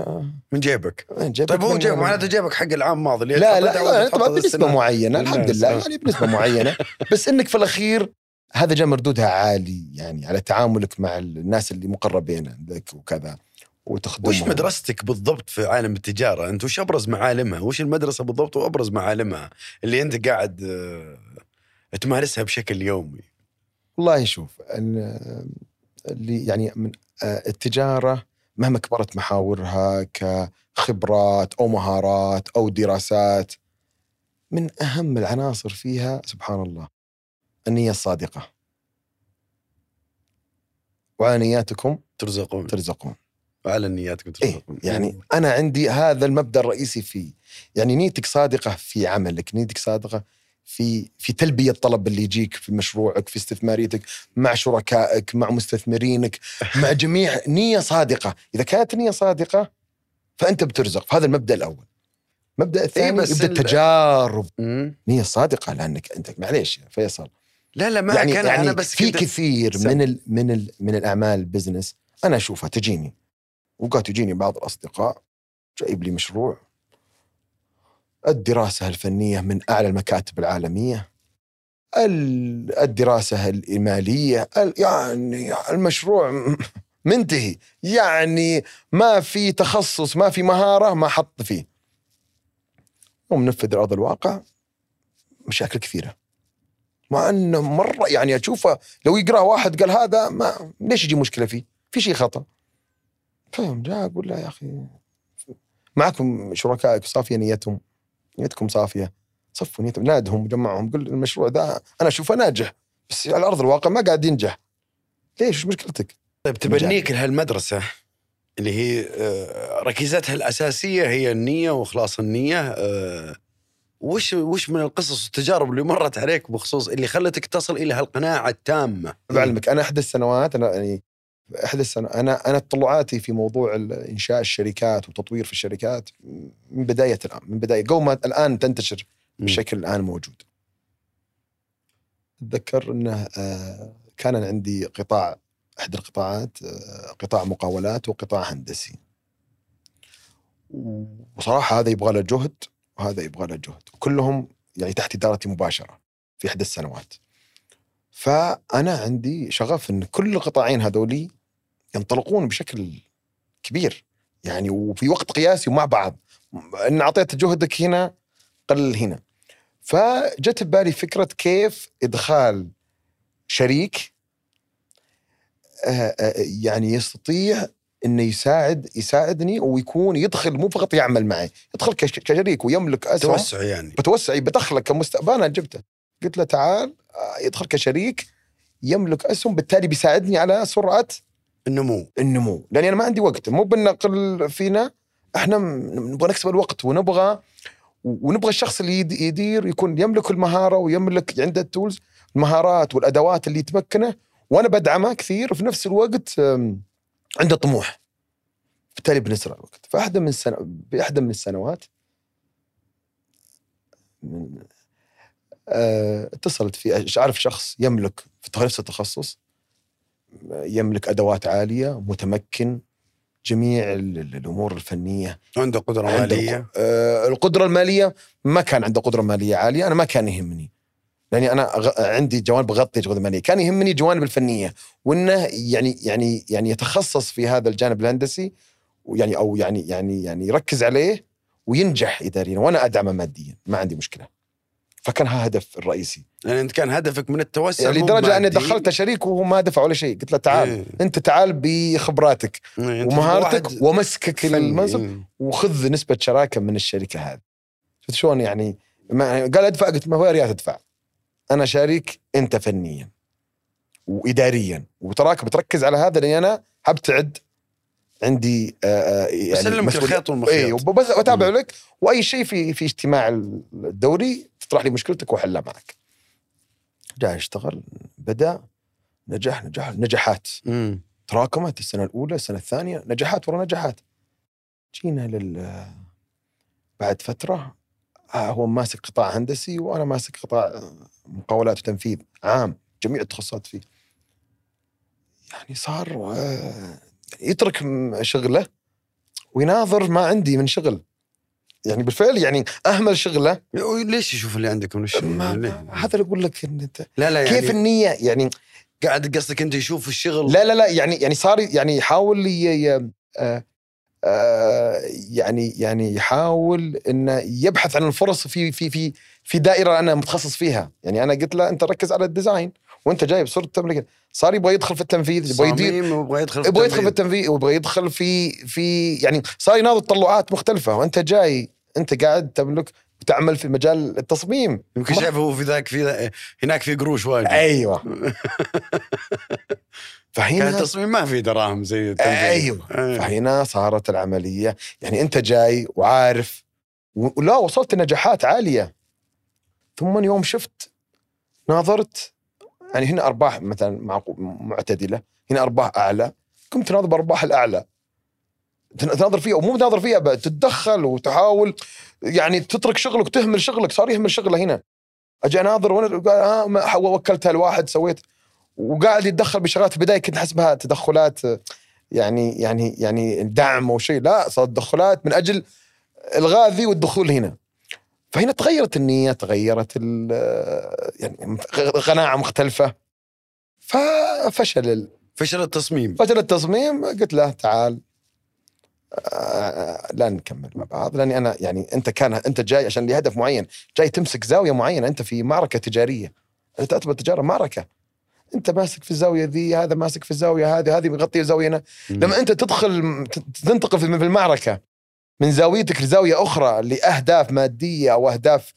من جيبك من جيبك طيب هو من- جيب معناته جيبك حق العام الماضي اللي لا لا, لا طبعا بنسبة. معينة الحمد. لله. يعني بنسبة معينة <laughs> بس إنك في الأخير هذا جاء مردودها عالي يعني على تعاملك مع الناس اللي مقربين عندك وكذا وتخدمهم وش مدرستك بالضبط في عالم التجارة؟ أنت وش أبرز معالمها؟ وش المدرسة بالضبط وأبرز معالمها اللي أنت قاعد آه، تمارسها بشكل يومي؟ والله شوف ال- اللي يعني من آه، التجارة مهما كبرت محاورها كخبرات أو مهارات أو دراسات من أهم العناصر فيها سبحان الله النية الصادقة. وعلى نياتكم ترزقون. ترزقون. وعلى نياتكم إيه ترزقون. يعني أنا عندي هذا المبدأ الرئيسي فيه. يعني نيتك صادقة في عملك نيتك صادقة في في تلبية الطلب اللي يجيك في مشروعك في استثماريتك مع شركائك مع مستثمرينك مع <laughs> جميع نية صادقة. إذا كانت نية صادقة فأنت بترزق. فهذا المبدأ الأول. المبدا الثاني بس يبدأ ال- التجارب. نية صادقة لأنك أنت معليش يا فيصل. لا لا معك يعني أنا يعني أنا بس في كثير سم. من ال من ال من الأعمال البزنس أنا أشوفها تجيني. وقات يجيني بعض الأصدقاء جايب لي مشروع. الدراسة الفنية من أعلى المكاتب العالمية ال- الدراسة المالية ال- يعني المشروع <laughs> منتهي يعني ما في تخصص ما في مهارة ما حط فيه ومنفذ ارض الواقع مشاكل كثيرة مع إنه مرة يعني أشوفه لو يقرأ واحد قال هذا ما ليش يجي مشكلة فيه؟ في شيء خطأ. فهم جاء أقول له يا أخي معكم شركائك صافيه نيتهم نيتكم صافية صفوا نيتهم نادهم وجمعهم قل المشروع ذا أنا أشوفه ناجح بس على أرض الواقع ما قاعد ينجح. ليش وش مشكلتك؟ طيب تبنيك لهالمدرسه اللي هي آه، ركيزتها الأساسية هي النية وإخلاص النية آه، وش وش من القصص والتجارب اللي مرت عليك بخصوص اللي خلتك تصل إلى هالقناعة التامة بعلمك أنا احدى السنوات أنا يعني احدى السنة أنا أنا تطلعاتي في موضوع إنشاء الشركات وتطوير في الشركات من بداية الان من بدايه ما الآن تنتشر بالشكل الآن موجود. أتذكر إنه آه، كان عندي قطاع إحدى القطاعات آه، قطاع مقاولات وقطاع هندسي. وصراحة هذا يبغى له جهد وهذا يبغى له جهد وكلهم يعني تحت إدارتي مباشرة في إحدى السنوات. فأنا عندي شغف إن كل القطاعين هذولي ينطلقون بشكل كبير. يعني وفي وقت قياسي ومع بعض. إن أعطيت جهدك هنا قل هنا. فجت ببالي فكرة كيف إدخال شريك آه، آه، يعني يستطيع إنه يساعد يساعدني ويكون يدخل مو فقط يعمل معي يدخل كش- كشريك ويملك اسهم توسع يعني. بتوسعي بدخلك كمستقبل. أنا جبته. قلت له تعال آه، يدخل كشريك يملك أسهم بالتالي بيساعدني على سرعة النمو. النمو. لأني أنا ما عندي وقت. مو بنقل فينا إحنا نبغى نكسب الوقت ونبغى ونبغى الشخص اللي يد- يدير يكون يملك المهارة ويملك عنده التولز المهارات والأدوات اللي تمكنه وأنا بدعمه كثير. وفي نفس الوقت عنده طموح. بالتالي بنسرع الوقت. فاحدى من السنة باحدى من السنوات من آه، اتصلت في أعرف شخص يملك في نفس التخصص. يملك أدوات عالية متمكن جميع ال- ال- الأمور الفنية. عنده قدرة عنده مالية. آه، القدرة المالية ما كان عنده قدرة مالية عالية. أنا ما كان يهمني. لاني أنا أغ- عندي جوانب اغطي الجوانب المالية. كان يهمني الجوانب الفنية. وإنه يعني يعني يعني يتخصص في هذا الجانب الهندسي ويعني أو يعني يعني يعني يركز عليه وينجح اداريا. وأنا أدعمه ماديا. ما عندي مشكلة. فكان الهدف الرئيسي يعني أنت كان هدفك من التوسع يعني لدرجة أني. دخلت شريك وهو ما دفع ولا شيء قلت له تعال إيه. أنت تعال بخبراتك إيه، ومهارتك ومسكك. للمنصب إيه. وخذ نسبة شراكة من الشركة هذه شفت شلون يعني ما قال أدفع قلت ما هو يا ريت أدفع أنا شريك أنت فنيا واداريا وتراك بتركز على هذا لاني أنا حبتعد عندي آه، آه، يعني بسلمك مسؤولية- الخيط والمخيط اي وبس واتابع مم. لك وأي شيء في في اجتماع الدوري تطرح لي مشكلتك واحلها معك. جاي اشتغل بدأ نجح نجح نجاحات. تراكمت السنة الأولى السنة الثانية نجاحات ورا نجاحات. جينا لل بعد فترة آه، هو ماسك قطاع هندسي وأنا ماسك قطاع مقاولات وتنفيذ عام جميع التخصصات فيه. يعني صار يترك شغله ويناظر ما عندي من شغل. يعني بالفعل يعني أهمل شغله. ليش يشوف اللي عندك من الشغل؟ هذا اللي أقول لك إن أنت لا لا يعني كيف النية؟ يعني قاعد قصدك أنت يشوف الشغل؟ لا لا لا يعني يعني صار يعني يحاول آه، آه، يعني يعني يحاول انه يبحث عن الفرص في في في في دائرة أنا متخصص فيها. يعني أنا قلت له أنت ركز على الديزاين وأنت جايب صرت تملك صار يبغى يدخل في التنفيذ يبغى يدير ويبغى يدخل في يبغى يدخل في التنفيذ. ويبغى يدخل في في يعني صار يناظر تطلعات مختلفة وأنت جاي أنت قاعد تملك وتعمل في مجال التصميم. يمكن شايف هو في ذاك في هناك في قروش واجد. أيوه. <laughs> كان فهنا التصميم ما في دراهم زي التنفيذ. أيوه. أيوة. فهنا صارت العملية. يعني أنت جاي وعارف ولا وصلت نجاحات عالية. ثم يوم شفت ناظرت يعني هنا أرباح مثلا معتدلة هنا أرباح أعلى قمت تناظر بأرباح الأعلى؟ تن- تناظر فيها ومو تناظر فيها بقى تتدخل وتحاول يعني تترك شغلك وتهمل شغلك صار يهمل شغلة هنا. أجي أناظر وأنا ما وكلتها لواحد سويت وقاعد يتدخل بشغلات البداية كنت احسبها تدخلات يعني يعني يعني دعم أو شيء لا صارت تدخلات من أجل إلغاء ذي والدخول هنا. فهنا تغيرت النية تغيرت ال- يعني قناعه مختلفة. ففشل فشل التصميم. فشل التصميم قلت له تعال آه، لا نكمل مع بعض لأني أنا يعني أنت كان أنت جاي عشان لهدف معين جاي تمسك زاوية معينة أنت في معركة تجارية. أنت تعتبر التجاره معركة. أنت ماسك في الزاوية ذي هذا ماسك في الزاوية هذه هذه مغطيه زاوية هنا. لما أنت تدخل تنتقل في في المعركة من زاويتك لزاوية أخرى لأهداف مادية أو أهداف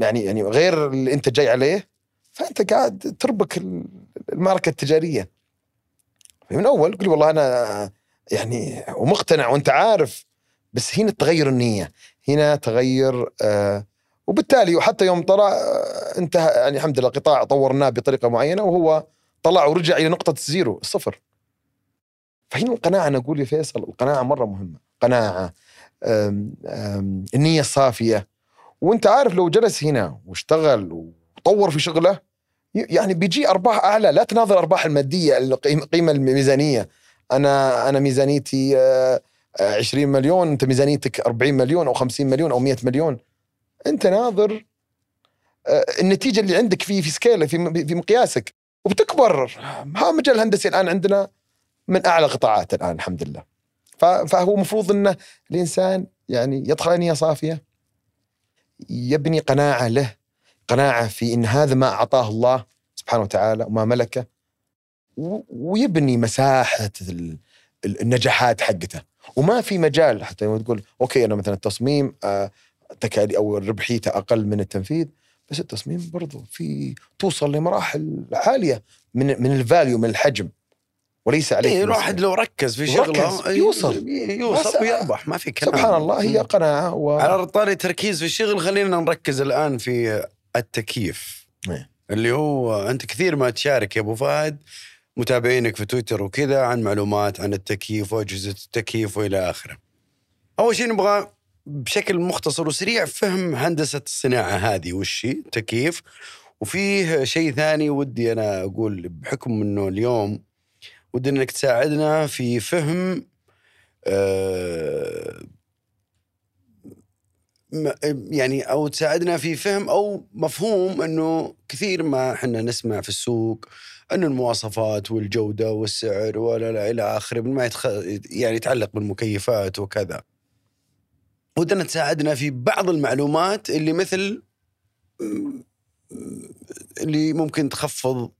يعني يعني غير اللي أنت جاي عليه فأنت قاعد تربك ال- المعركة التجارية. من أول قل والله أنا يعني ومقتنع وأنت عارف بس هنا تغير النية هنا تغير آه وبالتالي وحتى يوم طلع آه انتهى يعني الحمد لله قطاع طورناه بطريقة معينة وهو طلع ورجع إلى نقطة ال zero الصفر. فهنا القناعة أنا أقول يا فيصل القناعة مرة مهمة. قناعة آم آم النيه الصافيه وانت عارف لو جلس هنا واشتغل وطور في شغله يعني بيجي أرباح أعلى. لا تناظر الارباح المادية القيمه القيمة الميزانية. أنا أنا ميزانيتي آه، آه، 20 مليون أنت ميزانيتك 40 مليون أو 50 مليون أو 100 مليون. أنت ناظر آه، النتيجة اللي عندك في في scale في في مقياسك. وبتكبر. ها مجال الهندسي الآن عندنا من أعلى قطاعات الآن الحمد لله. فهو المفروض إنه الإنسان يعني يدخل نية صافية يبني قناعة له قناعة في إن هذا ما أعطاه الله سبحانه وتعالى وما ملكه ويبني ال- النجاحات حقته. وما في مجال حتى لما تقول okay أنا مثلا التصميم آه، تكالي أو ربحيته أقل من التنفيذ. بس التصميم برضو في توصل لمراحل عالية من من الفاليو من الحجم. وليس عليك إيه. الواحد لو ركز في ركز، شغله يوصل. يوصل بس- ويربح ما في كلام سبحان الله هي. قناعة و... على طاري تركيز في الشغل خلينا نركز الآن في التكييف إيه. اللي هو أنت كثير ما تشارك يا أبو فهد متابعينك في تويتر وكذا عن معلومات عن التكييف وأجهزة التكييف وإلى آخره. أول شيء نبغى بشكل مختصر وسريع فهم هندسة الصناعة هذه وش هي تكييف وفيه شيء ثاني ودي أنا أقول بحكم إنه اليوم ودي إنك تساعدنا في فهم آه، يعني أو تساعدنا في فهم أو مفهوم إنه كثير ما إحنا نسمع في السوق إنه المواصفات والجودة والسعر ولا لا إلى آخره ما. يعني يتعلق بالمكيفات وكذا. ودنا تساعدنا في بعض المعلومات اللي مثل اللي ممكن تخفض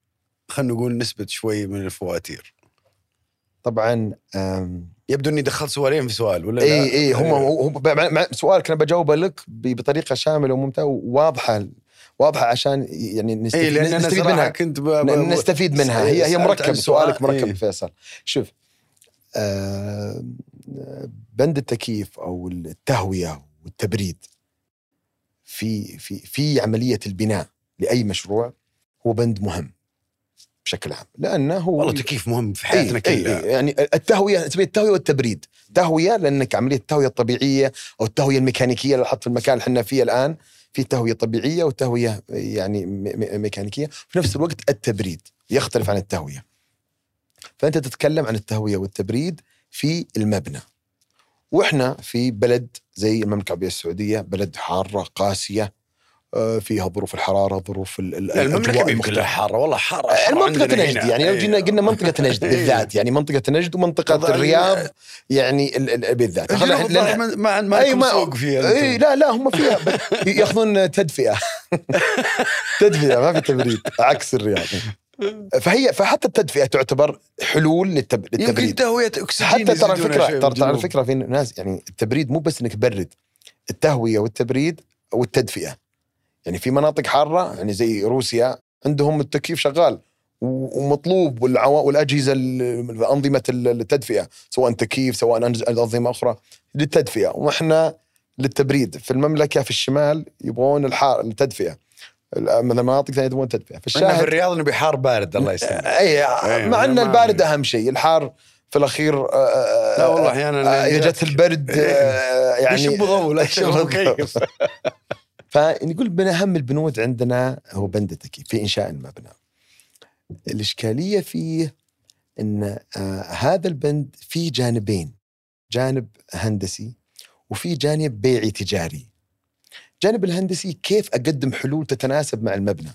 خلينا نقول نسبة شوي من الفواتير. طبعا يبدو إني دخلت سؤالين في سؤال ولا لا؟ إي اي هم مع- مع- سؤالك أنا بجاوبه لك بطريقة شاملة وممتازه وواضحة واضحة عشان يعني نستفيد, لأن أنا نستفيد منها كنت ب... نستفيد منها هي هي مركب سؤال. سؤالك مركب إيه. فيصل شوف آه، بند التكييف أو التهوية والتبريد في في في عملية البناء لأي مشروع هو بند مهم بشكل عام لأنه هو والله تكييف مهم في حياتنا إيه إيه كلها. إيه يعني التهوية تسميه التهوية والتبريد. تهوية لأنك عملية التهوية الطبيعية أو التهوية الميكانيكية اللي حط في المكان اللي إحنا فيه الآن في تهوية طبيعية وتهوية يعني ميكانيكية. في نفس الوقت التبريد يختلف عن التهوية. فأنت تتكلم عن التهوية والتبريد في المبنى. وإحنا في بلد زي المملكة العربية السعودية بلد حارة قاسية فيها ظروف الحرارة ظروف ال- ال- لا، المملكة الأجواء ما المختلفة. كلها حارة والله حارة حارة منطقة عندنا نجد هنا. يعني لو جينا إيه. قلنا منطقة نجد <laughs> إيه. بالذات يعني منطقة نجد ومنطقة والله الرياض يعني ال- ال- بالذات ما ما ما سوق فيها إي. لا لا هم فيها <laughs> يأخذون تدفئة <laughs> تدفئة ما في تبريد عكس الرياض فهي فحتى التدفئة تعتبر حلول للتب... يمكن للتبريد تهوية أكسجين حتى ترى شوي ترى ترى. الفكرة في ناس يعني التبريد مو بس إنك تبرد التهوية والتبريد والتدفئة يعني في مناطق حارة يعني زي روسيا عندهم التكييف شغال ومطلوب. والأجهزة ال- انظمه التدفئة سواء تكييف سواء أنظمة أخرى للتدفئة. وإحنا للتبريد في المملكة في الشمال يبغون الحار التدفئة. ال- من المناطق الثانية يبغون تدفئة. إحنا في فالشاهد الرياض نبي حار بارد الله يسلمك. اي <laughs> أي، مع إن البارد أهم شيء. الحار في الأخير آه، آه، لا والله أحيانا آه، اذا جت البرد آه، يعني يشب ضوء لا <laughs> يشب مكيف <laughs> فنقول من أهم البنود عندنا هو بند التكييف في إنشاء المبنى. الإشكالية فيه إن آه هذا البند فيه جانبين جانب هندسي وفي جانب بيعي تجاري. الجانب الهندسي كيف أقدم حلول تتناسب مع المبنى.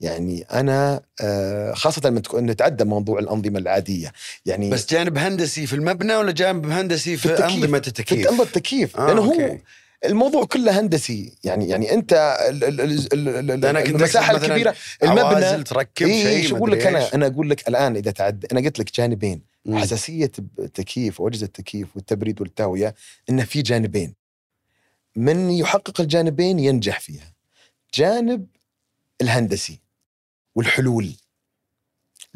يعني أنا آه خاصة لما تكون نتعدى موضوع الأنظمة العادية يعني بس جانب هندسي في المبنى ولا جانب هندسي في, في التكييف. أنظمة في التكييف؟ انظمه التكييف آه، لأنه هو أوكي. الموضوع كله هندسي. يعني يعني أنت ال- ال- ال- ال- ال- أنا المساحة الكبيرة المبنى تركب إيه شيء شو أقول لك أنا. أنا أقول لك الآن إذا تعد أنا قلت لك جانبين. مم. حساسية التكييف وأجهزة التكييف والتبريد والتهوية انه في جانبين. من يحقق الجانبين ينجح فيها. جانب الهندسي والحلول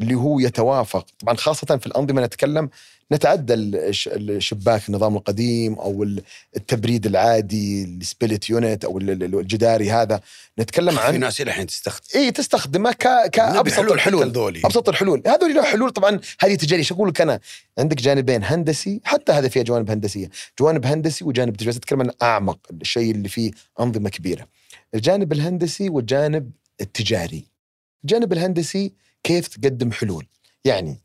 اللي هو يتوافق. طبعا خاصة في الأنظمة نتكلم نتعدى الش- الشباك النظام القديم ال- التبريد العادي ال split unit ال- الجداري هذا. نتكلم في عن ناس إلى الحين تستخدم. إي تستخدمه ك... كابسط حلول الحلول. لذولي. أبسط الحلول. هذول له حلول. طبعا هذه تجاريه شو أقول لك أنا؟ عندك جانبين هندسي. حتى هذا فيها جوانب هندسية. جوانب هندسي وجانب تجاري. أتكلم عن أعمق الشيء اللي فيه أنظمة كبيرة. الجانب الهندسي والجانب التجاري. الجانب الهندسي كيف تقدم حلول. يعني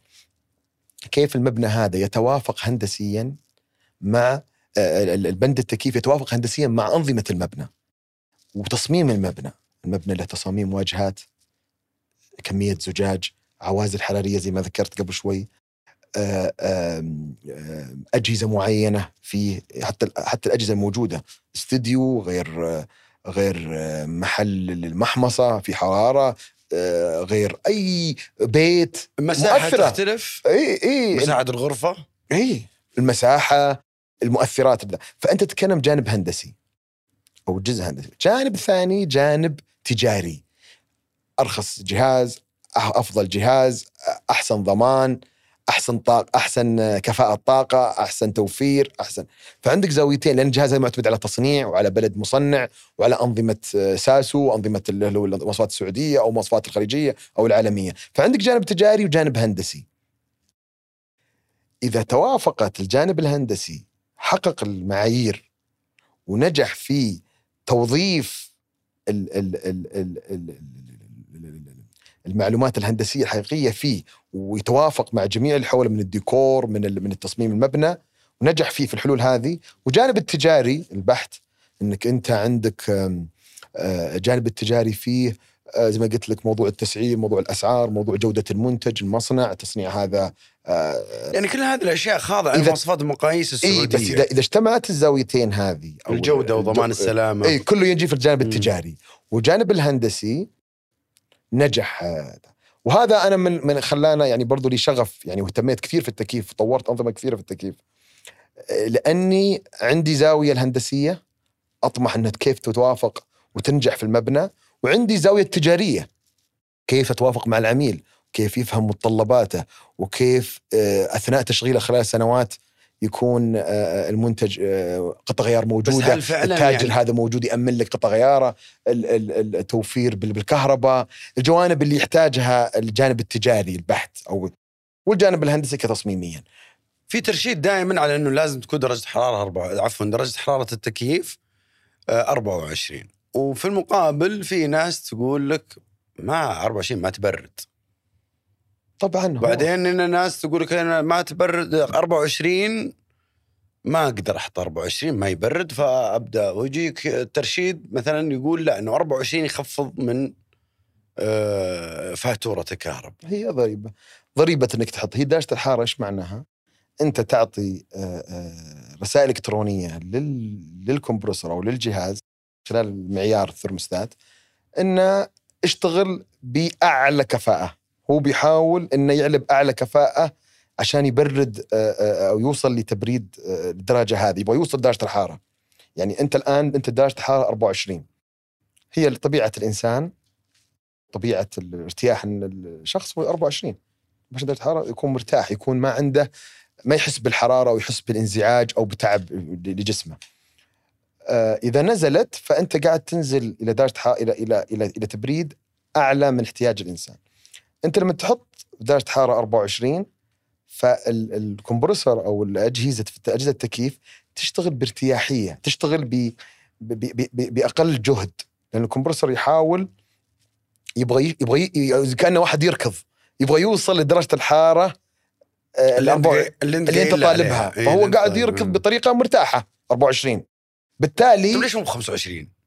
كيف المبنى هذا يتوافق هندسيا مع آه، ال- ال- البند التكييف يتوافق هندسيا مع أنظمة المبنى وتصميم المبنى. المبنى له تصاميم واجهات كمية زجاج عوازل حرارية زي ما ذكرت قبل شوي آه، أجهزة معينة في حتى حتى الأجهزة الموجودة. استديو غير آه، غير محل المحمصه في حرارة غير أي بيت مساحة مؤثرة. تختلف إي إي. مساحه الغرفة؟ إي. المساحة المؤثرات بدا. فأنت تتكلم جانب هندسي أو جزء هندسي. جانب ثاني جانب تجاري. أرخص جهاز أح- أفضل جهاز أحسن ضمان. احسن طاقه احسن كفاءه طاقه احسن توفير احسن فعندك زاويتين لأن الجهاز هذا معتمد على تصنيع وعلى بلد مصنع وعلى انظمه ساسو وانظمه المواصفات السعوديه أو المواصفات الخليجيه أو العالميه فعندك جانب تجاري وجانب هندسي اذا توافقت الجانب الهندسي حقق المعايير ونجح في توظيف ال ال ال ال ال المعلومات الهندسيه الحقيقيه فيه ويتوافق مع جميع اللي حوله من الديكور من من التصميم المبنى ونجح فيه في الحلول هذه. وجانب التجاري البحت إنك أنت عندك آه، الجانب التجاري فيه آه، زي ما قلت لك موضوع التسعير موضوع الأسعار موضوع جودة المنتج المصنع تصنيع هذا آه، يعني كل هذه الأشياء خاضعة لمواصفات المقاييس إي السعودية. بس اذا إذا اجتمعت الزاويتين هذه أو الجودة وضمان السلامة. إي كله يجي في الجانب. التجاري. والجانب الهندسي نجح هذا. وهذا أنا من من خلانا يعني برضو لي شغف يعني واهتميت كثير في التكييف وطورت أنظمة كثيرة في التكييف. آه، لأني عندي زاوية الهندسية أطمح انها كيف تتوافق وتنجح في المبنى وعندي زاوية تجارية كيف تتوافق مع العميل كيف يفهم متطلباته وكيف آه، أثناء تشغيله خلال سنوات يكون آه، آه، المنتج آه، قطع غيار موجودة هل فعلاً التاجر يعني- هذا موجود يأمن لك قطع غياره ال- ال- التوفير بال- بالكهرباء الجوانب اللي يحتاجها الجانب التجاري البحت أو والجانب الهندسي كتصميميا. في ترشيد دائما على إنه لازم تكون درجة حرارة أربعة عفوا درجة حرارة التكييف آه، 24 وفي المقابل في ناس تقول لك ما 24 ما تبرد. طبعا بعدين ان ناس تقول لك أنا ما تبرد 24 ما أقدر أحط 24 ما يبرد فأبدأ ويجيك الترشيد مثلا يقول لا إنه 24 يخفض من آه، فاتوره الكهرباء هي ضريبة ضريبة إنك تحط. هي درجه الحراره إيش معناها؟ أنت تعطي آه، آه، رسائل إلكترونية لل... للكمبرسور أو للجهاز خلال المعيار الثرموستات إنه اشتغل بأعلى كفاءة. هو بيحاول إنه يعلى باعلى كفاءة عشان يبرد آه، آه، أو يوصل لتبريد آه، الدرجه هذه يبغى يوصل درجة الحرارة يعني أنت الآن أنت درجة الحرارة 24 هي طبيعة الإنسان طبيعة الارتياح الشخص هو 24 باش درجة الحرارة يكون مرتاح يكون ما عنده ما يحس بالحرارة أو يحس بالانزعاج أو بتعب لجسمه. آه، إذا نزلت فأنت قاعد تنزل إلى درجة إلى إلى إلى إلى تبريد أعلى من احتياج الإنسان. انت لما تحط درجة حرارة 24 فالكمبرسور أو الأجهزة أجهزة التكييف تشتغل بارتياحية، تشتغل ب بأقل جهد، لأن الكمبرسور يحاول يبغى يبغى كأنه واحد يركض يبغى يوصل لدرجة الحرارة آه، اللي قايل- اللي اللي أنت طالبها. إيه، فهو قاعد. يركض بطريقة مرتاحة 24 بالتالي طيب ليش مو 25 آه،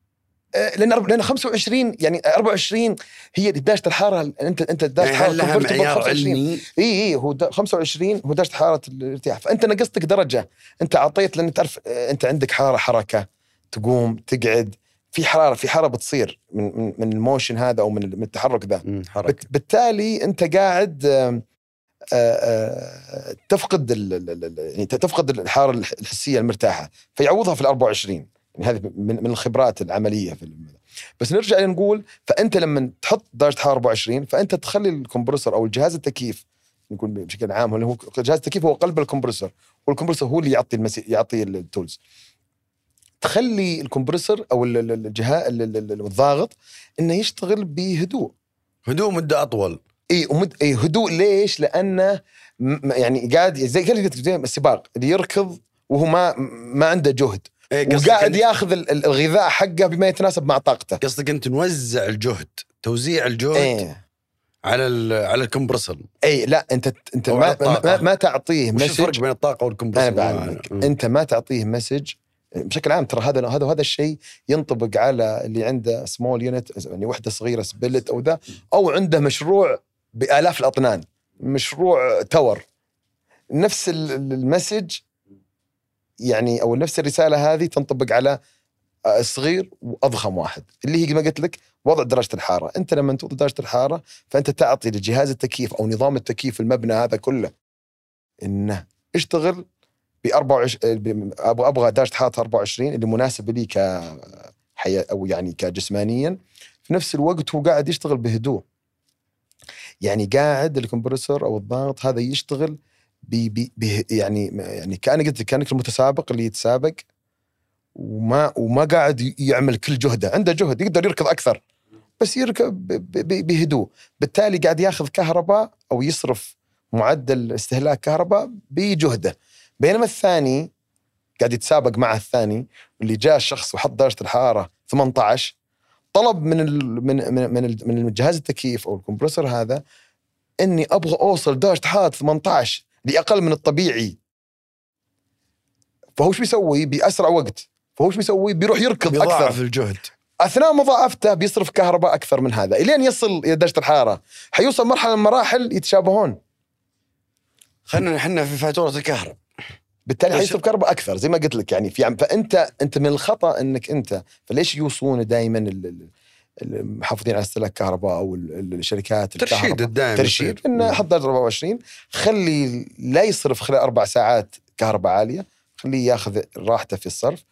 لأن أرب- لأن 25 يعني 24 هي درجه الحراره انت أنت درجه يعني حراره هل لها معيار 25. علمي؟ إي إي هو د- 25 هو درجه حراره الارتياح. فأنت نقصتك درجة. أنت أعطيت لأن تعرف آه، أنت عندك حراره حركة تقوم تقعد. في حرارة في حراره بتصير من من, من الموشن هذا أو من التحرك ذا. بالتالي أنت قاعد آه، آه، تفقد يعني تفقد الحراره الح- الحسية المرتاحة. فيعوضها في ال 24 يعني هذه من من الخبرات العملية في بس نرجع نقول فأنت لما تحط درجه حراره 24 فأنت تخلي الكمبرسور أو الجهاز التكييف نقول بشكل عام هو جهاز التكييف هو قلب الكمبرسور والكمبرسور هو اللي يعطي المسي يعطي التولز. تخلي ال compressor أو ال- ال- الجهاز ال- ال- ال- الضاغط إنه يشتغل بهدوء. هدوء مدة أطول. إي ومد... إي هدوء ليش؟ لأنه م... يعني قاعد زي السباق اللي يركض وهو ما ما عنده جهد. إيه، وقاعد ياخذ ال- ال- الغذاء حقه بما يتناسب مع طاقته. قصدك أنت نوزع الجهد توزيع الجهد إيه. على ال- على ال compressor اي لا أنت أنت ما. ما, ما تعطيه وش الفرق message بين الطاقة وال compressor؟ أنا بعلمك مم. أنت ما تعطيه message بشكل عام ترى هذا هذا هذا الشيء ينطبق على اللي عنده small unit يعني وحدة صغيرة split أو ذا أو عنده مشروع بآلاف الأطنان. مشروع تور نفس ال- ال- ال message يعني أو نفس الرسالة هذه تنطبق على الصغير وأضخم واحد اللي هي ما قلت لك وضع درجة الحرارة. أنت لما توضع درجة الحرارة فأنت تعطي لجهاز التكييف أو نظام التكييف المبنى هذا كله إنه اشتغل ب 24 ب- أبغى درجة حرارة 24 اللي مناسبه لي ك أو يعني كجسمانيا. في نفس الوقت هو قاعد يشتغل بهدوء. يعني قاعد الكمبرسور أو الضغط هذا يشتغل ب ب ب يعني يعني كان قلت كأنك المتسابق اللي يتسابق وما وما قاعد يعمل كل جهده. عنده جهد يقدر يركض أكثر بس ب- بهدوء. بالتالي قاعد ياخذ كهرباء أو يصرف معدل استهلاك كهرباء بجهده. بينما الثاني قاعد يتسابق مع الثاني اللي جاء الشخص وحط درجه الحرارة 18 طلب من من من من, الجهاز التكييف أو الكمبرسور هذا إني أبغى أوصل درجة حرارة 18 لأقل من الطبيعي. فهو إيش بيسوي بأسرع وقت. فهو إيش بيسوي بيروح يركض أكثر. بيضاعف الجهد. أثناء مضاعفته بيصرف كهرباء أكثر من هذا. إلين يصل إلى درجة الحرارة. حيوصل مرحلة من المراحل يتشابهون. خلينا إحنا في فاتورة الكهرباء بالتالي حيصرف كهرباء أكثر زي ما قلت لك يعني في عم فانت أنت من الخطأ إنك انت فليش يوصون دائما ال- ال- المحافظين على استهلاك الكهرباء أو ال- ال- الشركات ترشيد الدائم ترشيد. انه حط درجه 24 خلي لا يصرف خلال أربع ساعات كهرباء عالية خليه ياخذ راحته في الصرف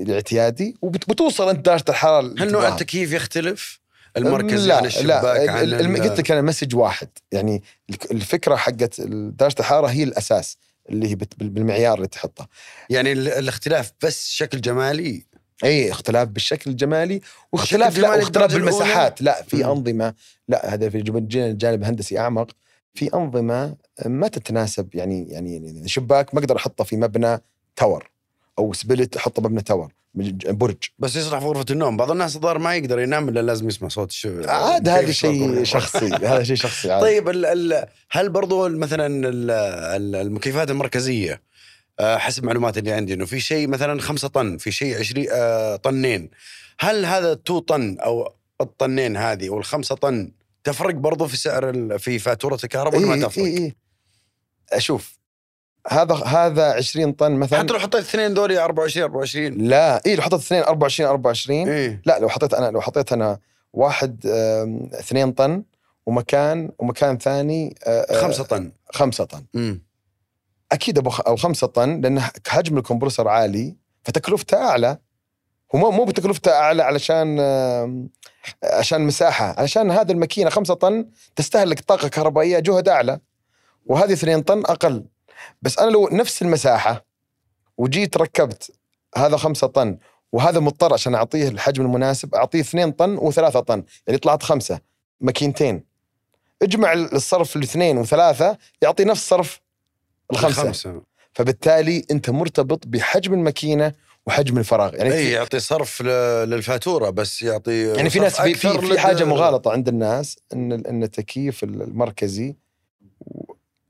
الاعتيادي وبتوصل أنت درجة الحرارة هل نوع. التكييف يختلف؟ المركزي لا عن الشباك لا عن الم- ال- قلت لك أنا مسج واحد يعني الفكرة حقت درجة الحرارة هي الأساس اللي هي بالمعيار اللي تحطه يعني ال- الاختلاف بس شكل جمالي اي اختلاف بالشكل الجمالي واختلاف لا واختلاف؟ بالمساحات لا في. أنظمة لا هذا في الجانب الهندسي أعمق في أنظمة ما تتناسب يعني يعني شباك ما أقدر أحطه في مبنى tower أو split أحطه مبنى tower برج بس يصلح في غرفة النوم بعض الناس الظاهر ما يقدر ينام إلا لازم يسمع صوت الش... عاد هذا شيء شخصي <laughs> هذا شيء شخصي عادي. طيب ال ال هل برضو مثلا ال- ال- المكيفات المركزية آه، حسب معلوماتي اللي عندي إنه في شيء مثلا خمسة طن في شيء 20 آه، طنين. هل هذا two طن أو الطنين هذه والخمسة طن تفرق برضو في سعر في فاتورة الكهرباء ولا ما إي تفرق؟ إي إي. أشوف هذا هذا 20 طن مثلا حتى لو حطيت اثنين دوري 24 24 لا إي لو حطيت اثنين 24 24 إيه لا لو حطيت أنا لو حطيت أنا واحد اثنين طن ومكان ومكان ثاني آه، آه، خمسة طن. خمسة طن. امم أكيد أبو أو خمسة طن لأن حجم الكمبرسور عالي فتكلفته أعلى. هو مو بتكلفته أعلى علشان عشان مساحة. علشان هذا الماكينة خمسة طن تستهلك طاقة كهربائية جهد أعلى وهذه اثنين طن أقل. بس أنا لو نفس المساحة وجيت ركبت هذا خمسة طن وهذا مضطر عشان أعطيه الحجم المناسب أعطيه اثنين طن وثلاثة طن يعني طلعت خمسة ماكينتين. اجمع الصرف الاثنين وثلاثة يعطي نفس صرف الخمسة. الخمسة. فبالتالي انت مرتبط بحجم الماكينة وحجم الفراغ. يعني اي يعطي صرف للفاتورة بس يعطي يعني في ناس في في, في حاجة مغالطة عند الناس إن إن التكييف المركزي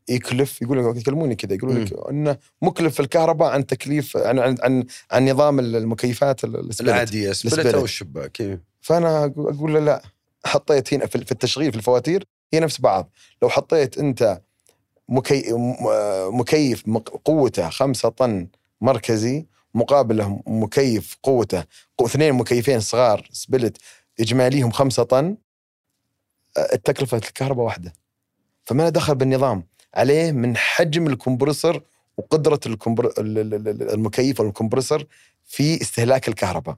يكلف يقول يكلموني كذا يقولون لك إنه مكلف في الكهرباء عن تكليف عن عن عن, عن نظام المكيفات العادية split ال split. أو الشباك إيه. فأنا أقول له لا حطيت هنا في التشغيل في الفواتير هي نفس بعض. لو حطيت أنت مكي... م- مكيف قوته خمسة طن مركزي مقابله مكيف قوته قو- اثنين مكيفين صغار سبلت إجماليهم خمسة طن آه، التكلفة الكهرباء واحدة. فما له دخل بالنظام. عليه من حجم الكمبرسور وقدرة الكمبر... ال- ال- ال- المكيف والكمبرسور في استهلاك الكهرباء.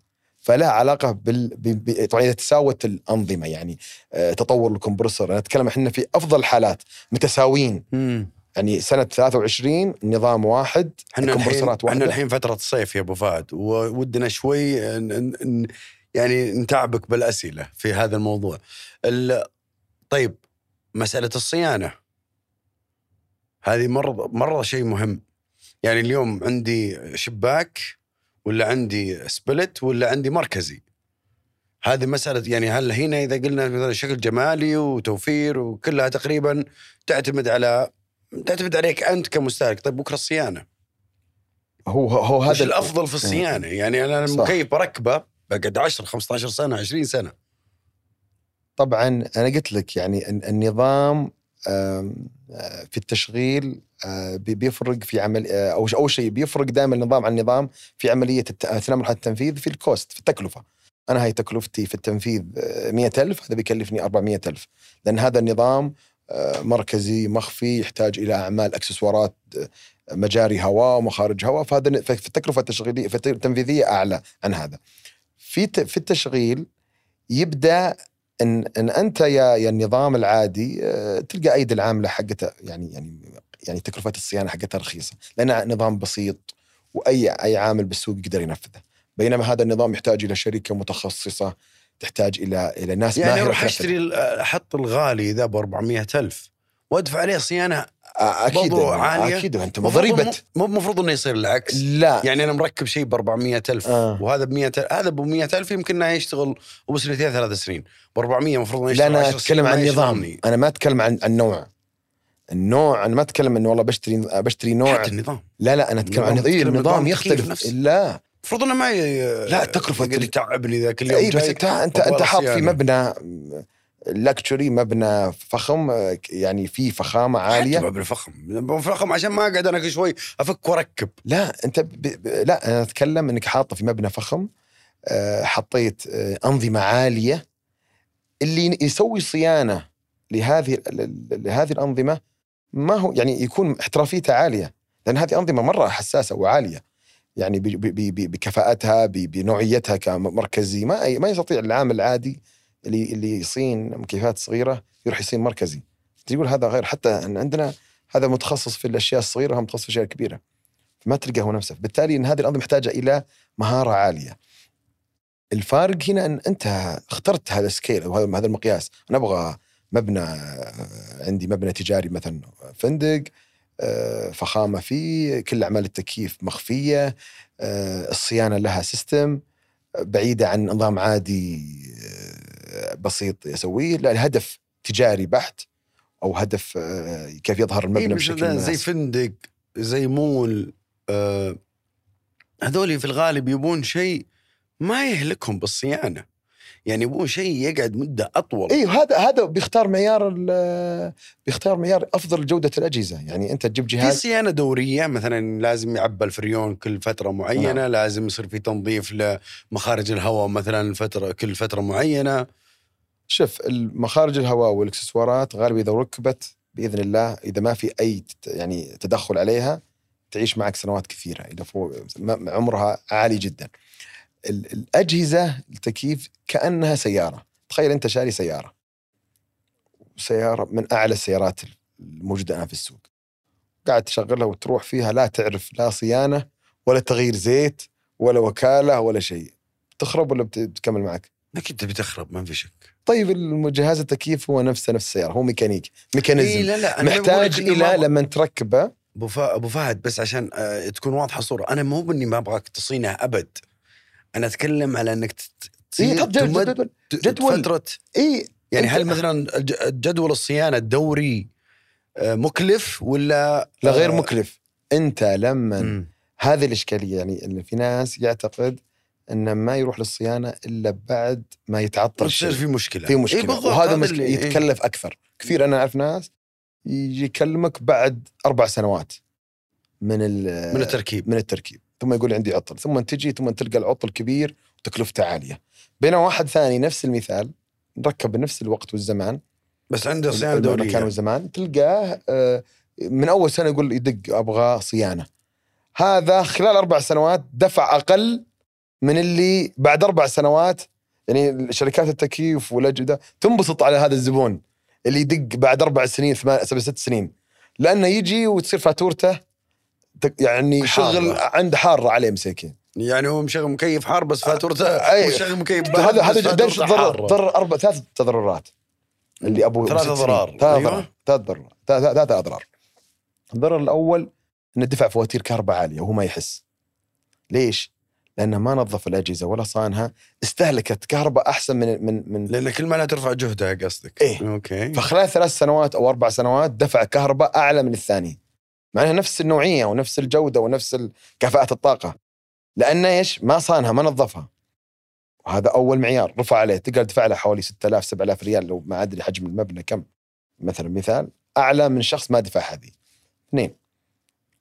فلا علاقة بال ب... ب... طبعا إذا تساوت الأنظمة يعني آه، تطور الكمبرسور أنا أتكلم إحنا في أفضل الحالات متساويين مم. يعني سنة 23 نظام واحد إحنا الحين إحنا الحين فترة الصيف يا أبو فهد وودنا شوي يعني نتعبك بالأسئلة في هذا الموضوع. ال... طيب مسألة الصيانة هذه مره مرة شيء مهم. يعني اليوم عندي شباك ولا عندي سبلت ولا عندي مركزي. هذه مسألة يعني هل هنا إذا قلنا مثلا شكل جمالي وتوفير وكلها تقريبا تعتمد على تعتمد عليك أنت كمستهلك. طيب بكرة الصيانة. هو هو هذا هذا ال- الأفضل في الصيانة؟ يعني أنا صح. المكيف بركبة بقعد 10 15 سنة 20 سنة. طبعا أنا قلت لك يعني الن- النظام في التشغيل آه، بي- بيفرق في عمل آه، أو أول شيء بيفرق دائما النظام عن النظام في عملية اثناء مرحله التنفيذ في ال cost في التكلفة. أنا هاي تكلفتي في التنفيذ آه، 100000 هذا بيكلفني 400000 لأن هذا النظام آه، مركزي مخفي يحتاج إلى أعمال إكسسوارات آه، مجاري هواء ومخارج هواء فهذا في التكلفة التشغيلية في الت- التنفيذية أعلى عن هذا. في في التشغيل يبدأ إن إن أنت يا يا النظام العادي آه، تلقى أيدي العاملة حقتها يعني يعني يعني تكلفه الصيانة حقتها رخيصة لأنها نظام بسيط وأي أي عامل بالسوق يقدر ينفذه بينما هذا النظام يحتاج إلى شركة متخصصة تحتاج إلى إلى ناس يعني ماهرة أروح. اشتري أحط الغالي ذا ب 400000 وادفع عليه صيانة آه، أكيد برضو عالية. أكيد أنت ضريبه مو المفروض إنه يصير العكس. لا. يعني أنا مركب شيء ب 400000 آه. وهذا ب 100000 هذا ب 100000 يمكن إنه يشتغل ابو سنتين ثلاث سنين. ب 400 المفروض إنه لا يشتغل أنا 10 أتكلم عن يشغلني. أنا ما أتكلم عن عن نوع. النوع أنا ما أتكلم إنه والله بشتري بشتري نوع. حتى النظام. لا لا أنا أتكلم عن النظام- إيه النظام نظام يختلف. لا. المفروض إنه ما ي... لا، تكلفة يقعد يتعبني ذاك اليوم اي بس انت انت أنت حاط في. مبنى لكتشري مبنى فخم يعني فيه فخامة عالية. باب الفخم باب الفخم عشان ما أقعد أنا كل شوي أفك وأركب. لا أنت ب... ب... لا أنا أتكلم إنك حاطه في مبنى فخم آه، حطيت آه، أنظمة عالية. اللي يسوي صيانة لهذه لهذه الأنظمة ما هو يعني يكون احترافيته عالية. لأن هذه أنظمة مرة حساسة وعالية. يعني ب- ب- ب- ب- بكفاءتها بنوعيتها كمركزي ما ما يستطيع العامل العادي اللي اللي يصين مكيفات صغيرة يروح يصين مركزي. تقول هذا غير حتى أن عندنا هذا متخصص في الأشياء الصغيرة وهم متخصص في الاشياء الكبيره ما تلقى هو نفسه بالتالي إن هذه الأنظمة محتاجه إلى مهارة عالية. الفارق هنا إن أنت اخترت هذا ال scale أو هذا المقياس. أنا أبغى مبنى عندي مبنى تجاري مثلا فندق آه، فخامة فيه كل أعمال التكييف مخفية آه، الصيانة لها system بعيدة عن نظام عادي آه، بسيط يسويه لا الهدف تجاري بحت أو هدف آه، كيف يظهر إيه المبنى بشكل زي. فندق زي مول آه هذول في الغالب يبون شيء ما يهلكهم بالصيانة يعني يبون شيء يقعد مدة أطول أيوه هذا هذا بيختار معيار بيختار معيار أفضل جودة الأجهزة يعني أنت تجيب في جهاز صيانة دورية مثلا لازم يعبى الفريون كل فترة معينة نعم. لازم يصير في تنظيف لمخارج الهواء مثلا فترة كل فترة معينة شوف المخارج الهواء والإكسسوارات غالبا إذا ركبت بإذن الله إذا ما في أي يعني تدخل عليها تعيش معك سنوات كثيرة إذا فوق عمرها عالي جدا. ال- الأجهزة التكييف كأنها سيارة، تخيل أنت شاري سيارة. سيارة من أعلى السيارات الموجودة الان في السوق. قاعد تشغلها وتروح فيها لا تعرف لا صيانة ولا تغيير زيت ولا وكالة ولا شيء. تخرب ولا بت- بتكمل معك؟ أكيد تبي تخرب ما في شك طيب جهاز التكييف هو نفسه نفس السيارة هو ميكانيك. إيه mechanism لا لا ما محتاج إلى لما تركبه. أبو فهد بس عشان آه، تكون واضحة الصورة. أنا مو بإني ما أبغاك تصينه أبد. أنا أتكلم على إنك إيه، تصير طب تمد جدول جدول. فتره اي يعني هل مثلا جدول الصيانة الدوري آه، مكلف ولا لا غير آه، مكلف. أنت لما. هذه الإشكالية يعني ان في ناس يعتقد انه ما يروح للصيانة إلا بعد ما يتعطل الشيء في مشكلة. في مشكلة. إيه بالضبط، وهذا اللي- إيه. يتكلف أكثر. كثير أنا أعرف ناس يجي يكلمك بعد أربع سنوات من من التركيب. من التركيب. ثم يقول عندي عطل. ثم تجي ثم تلقى العطل كبير وتكلفته عالية. بينما واحد ثاني نفس المثال ركب بنفس الوقت والزمان. بس عنده صيانة المكان دوريه والزمان. تلقاه آه، من أول سنة يقول يدق أبغى صيانة. هذا خلال أربع سنوات دفع أقل من اللي بعد أربع سنوات يعني شركات التكييف والأجهزة تنبسط على هذا الزبون اللي يدق بعد أربع سنين ثمان سبع ست سنين لأنه يجي وتصير فاتورته يعني حارة. شغل عنده حارة عليه مساكين يعني هو مشغل مكيف حار بس فاتورته. مشغل مكيف هذا هذا ليش ضرر. ضرر أربع ثلاث تضررات اللي أبو ثلاث. ثلاث أيوة. ثلاث ثلاث ثلاث أضرار الضرر الأول إنه دفع فواتير كهرباء عالية وهو ما يحس ليش؟ لأنه ما نظف الأجهزة ولا صانها استهلكت كهرباء أحسن من من من لأن كل ما لا ترفع جهدها قصدك. إيه. أوكي. فخلال ثلاث سنوات أو أربع سنوات دفع كهرباء أعلى من الثاني مع انها نفس النوعية ونفس الجودة ونفس كفاءة الطاقة. لأنه إيش؟ ما صانها ما نظفها. وهذا أول معيار. رفع عليه. تقدر تدفع له حوالي 6000 7000 ريال لو ما أدري حجم المبنى كم. مثلا مثال أعلى من شخص ما دفع هذه. اثنين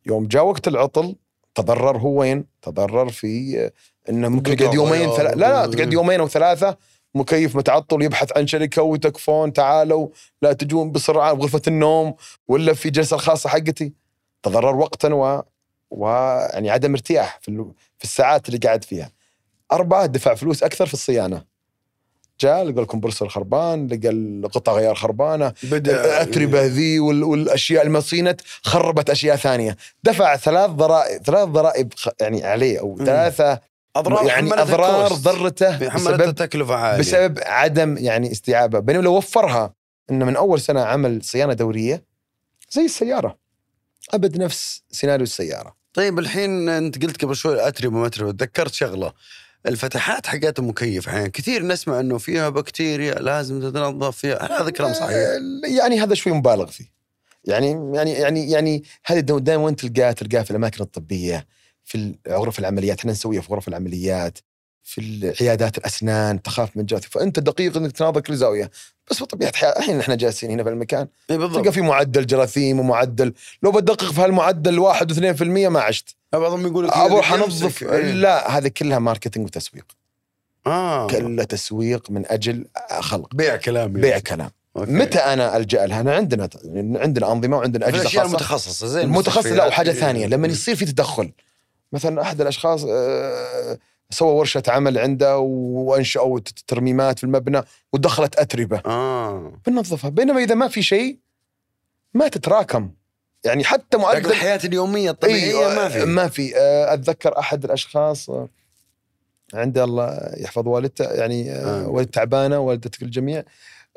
يوم جاء وقت العطل تضرر هو وين؟ تضرر في آه، إنه ممكن يقعد يومين. ثلاثة لا لا تقعد يومين أو ثلاثة مكيف متعطل يبحث عن شركة وتكفون تعالوا لا تجون بسرعة بغرفة النوم ولا في جلسة الخاصة حقتي تضرر وقتا و ويعني عدم ارتياح في. في الساعات اللي قاعد فيها أربعة دفع فلوس أكثر في الصيانة جاء لقى الكمبرسور خربان لقى القطع غيار خربانة بدأ الأتربة ذي وال... والأشياء المصينة خربت أشياء ثانية. دفع ثلاث ضرائب ثلاث ضرائب يعني عليه أو مم. ثلاثة أضرار يعني كوست. ضرته حملتها بسبب تكلفة عالية. بسبب عدم يعني استيعابه بينما لو وفرها إنه من أول سنة عمل صيانة دورية زي السيارة. أبد نفس سيناريو السيارة. طيب الحين أنت قلت قبل شوي اتربه ما اتربه تذكرت شغلة. الفتحات حقات المكيف أحيانا كثير نسمع إنه فيها بكتيريا لازم تتنظف فيها. هذا كلام صحيح؟ يعني هذا شوي مبالغ فيه. يعني يعني يعني يعني هذا دائما وين تلقاه تلقاه في الأماكن الطبية في غرف العمليات. إحنا نسويها في غرف العمليات. في عيادات الأسنان تخاف من جراثيم فأنت دقيق إنك تناظر كل زاويه بس بطبيعة الحياة الحين إحنا جالسين هنا في المكان. إي تلقى بالضبط في معدل جراثيم ومعدل. لو بدقق في هالمعدل 1 و2% ما عشت. بعضهم يقول لك أروح. أنظف. لا هذه كلها marketing وتسويق. آه. كلها تسويق من أجل خلق. بيع كلام بيع كلام. أوكي. متى أنا ألجأ لها؟ انا عندنا عندنا أنظمة وعندنا أجهزة خاصة. المتخصصه زي المتخصص لا. وحاجة. ثانية. لما يصير في تدخل مثلا أحد الأشخاص آه، سوى ورشة عمل عنده وانشأوا ترميمات في المبنى ودخلت أتربة. آه. بننظفها. بينما إذا ما في شيء ما تتراكم. يعني حتى لكن معدل الحياة اليومية الطبيعية إيه، ما في. ما في. آه، أتذكر أحد الأشخاص آه، عنده الله يحفظ والدته يعني آه، آه. والدته تعبانة والدتك الجميع.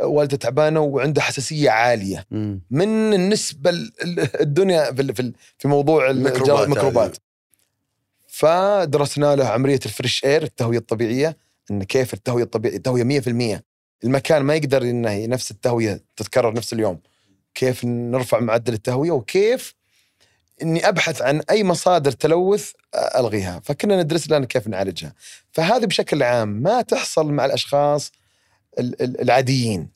آه، والدته تعبانة وعنده حساسية عالية. مم. من النسبة ال- ال- الدنيا في في موضوع الميكروبات الميكروبات. فدرسنا له عملية الفريش إير التهوية الطبيعية إن كيف التهوية الطبيعية التهوية 100% المكان ما يقدر انه نفس التهوية تتكرر نفس اليوم. كيف نرفع معدل التهوية وكيف إني أبحث عن أي مصادر تلوث ألغيها. فكنا ندرس لنا كيف نعالجها. فهذه بشكل عام ما تحصل مع الأشخاص ال- ال- العاديين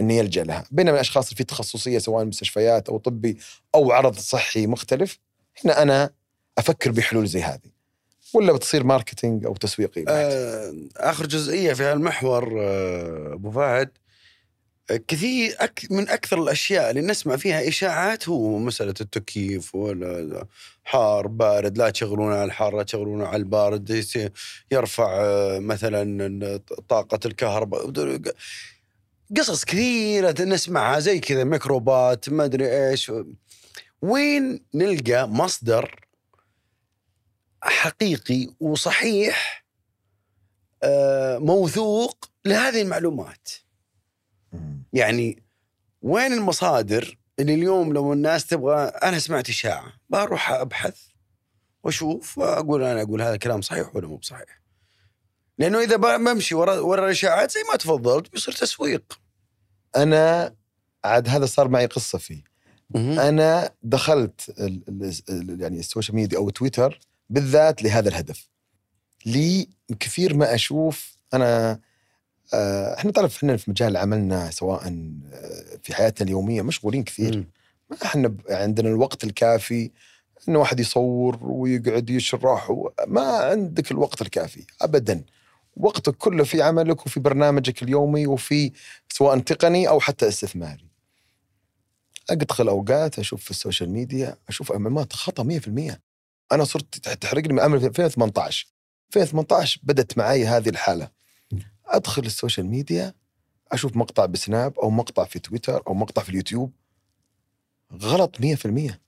انه يلجأ لها. بينما الأشخاص اللي في تخصصية سواء مستشفيات أو طبي أو عرض صحي مختلف هنا أنا أفكر بحلول زي هذه ولا بتصير ماركتينج أو تسويقي. آه، آخر جزئية في هالمحور آه، أبو فهد كثير أك من أكثر الأشياء اللي نسمع فيها إشاعات هو مسألة التكييف ولا حار بارد لا تشغلونه على الحار لا تشغلونه على البارد يرفع آه، مثلا طاقة الكهرباء قصص كثيرة نسمعها زي كذا ميكروبات ما أدري إيش وين نلقى مصدر حقيقي وصحيح آه، موثوق لهذه المعلومات. يعني وين المصادر اللي اليوم لو الناس تبغى أنا سمعت إشاعة بروح أبحث وأشوف وأقول أنا أقول هذا الكلام صحيح ولا مو بصحيح لأنه إذا بمشي ورا ورا الإشاعات زي ما تفضلت بيصير تسويق. أنا عاد هذا صار معي قصة فيه. أنا دخلت ال ال ال يعني ال social media أو تويتر بالذات لهذا الهدف. لي كثير ما أشوف أنا آه، إحنا تعرف إحنا في مجال عملنا سواء آه، في حياتنا اليومية مشغولين كثير. مم. ما إحنا عندنا الوقت الكافي إنه واحد يصور ويقعد يشرح ما عندك الوقت الكافي ابدا. وقتك كله في عملك وفي برنامجك اليومي وفي سواء تقني أو حتى استثماري. أدخل أوقات أشوف في ال social media أشوف معلومات خطأ 100% أنا صرت تح- تحرقني من عام 2018 2018 بدت معي هذه الحالة. أدخل ال social media أشوف مقطع بسناب أو مقطع في تويتر أو مقطع في اليوتيوب. غلط 100%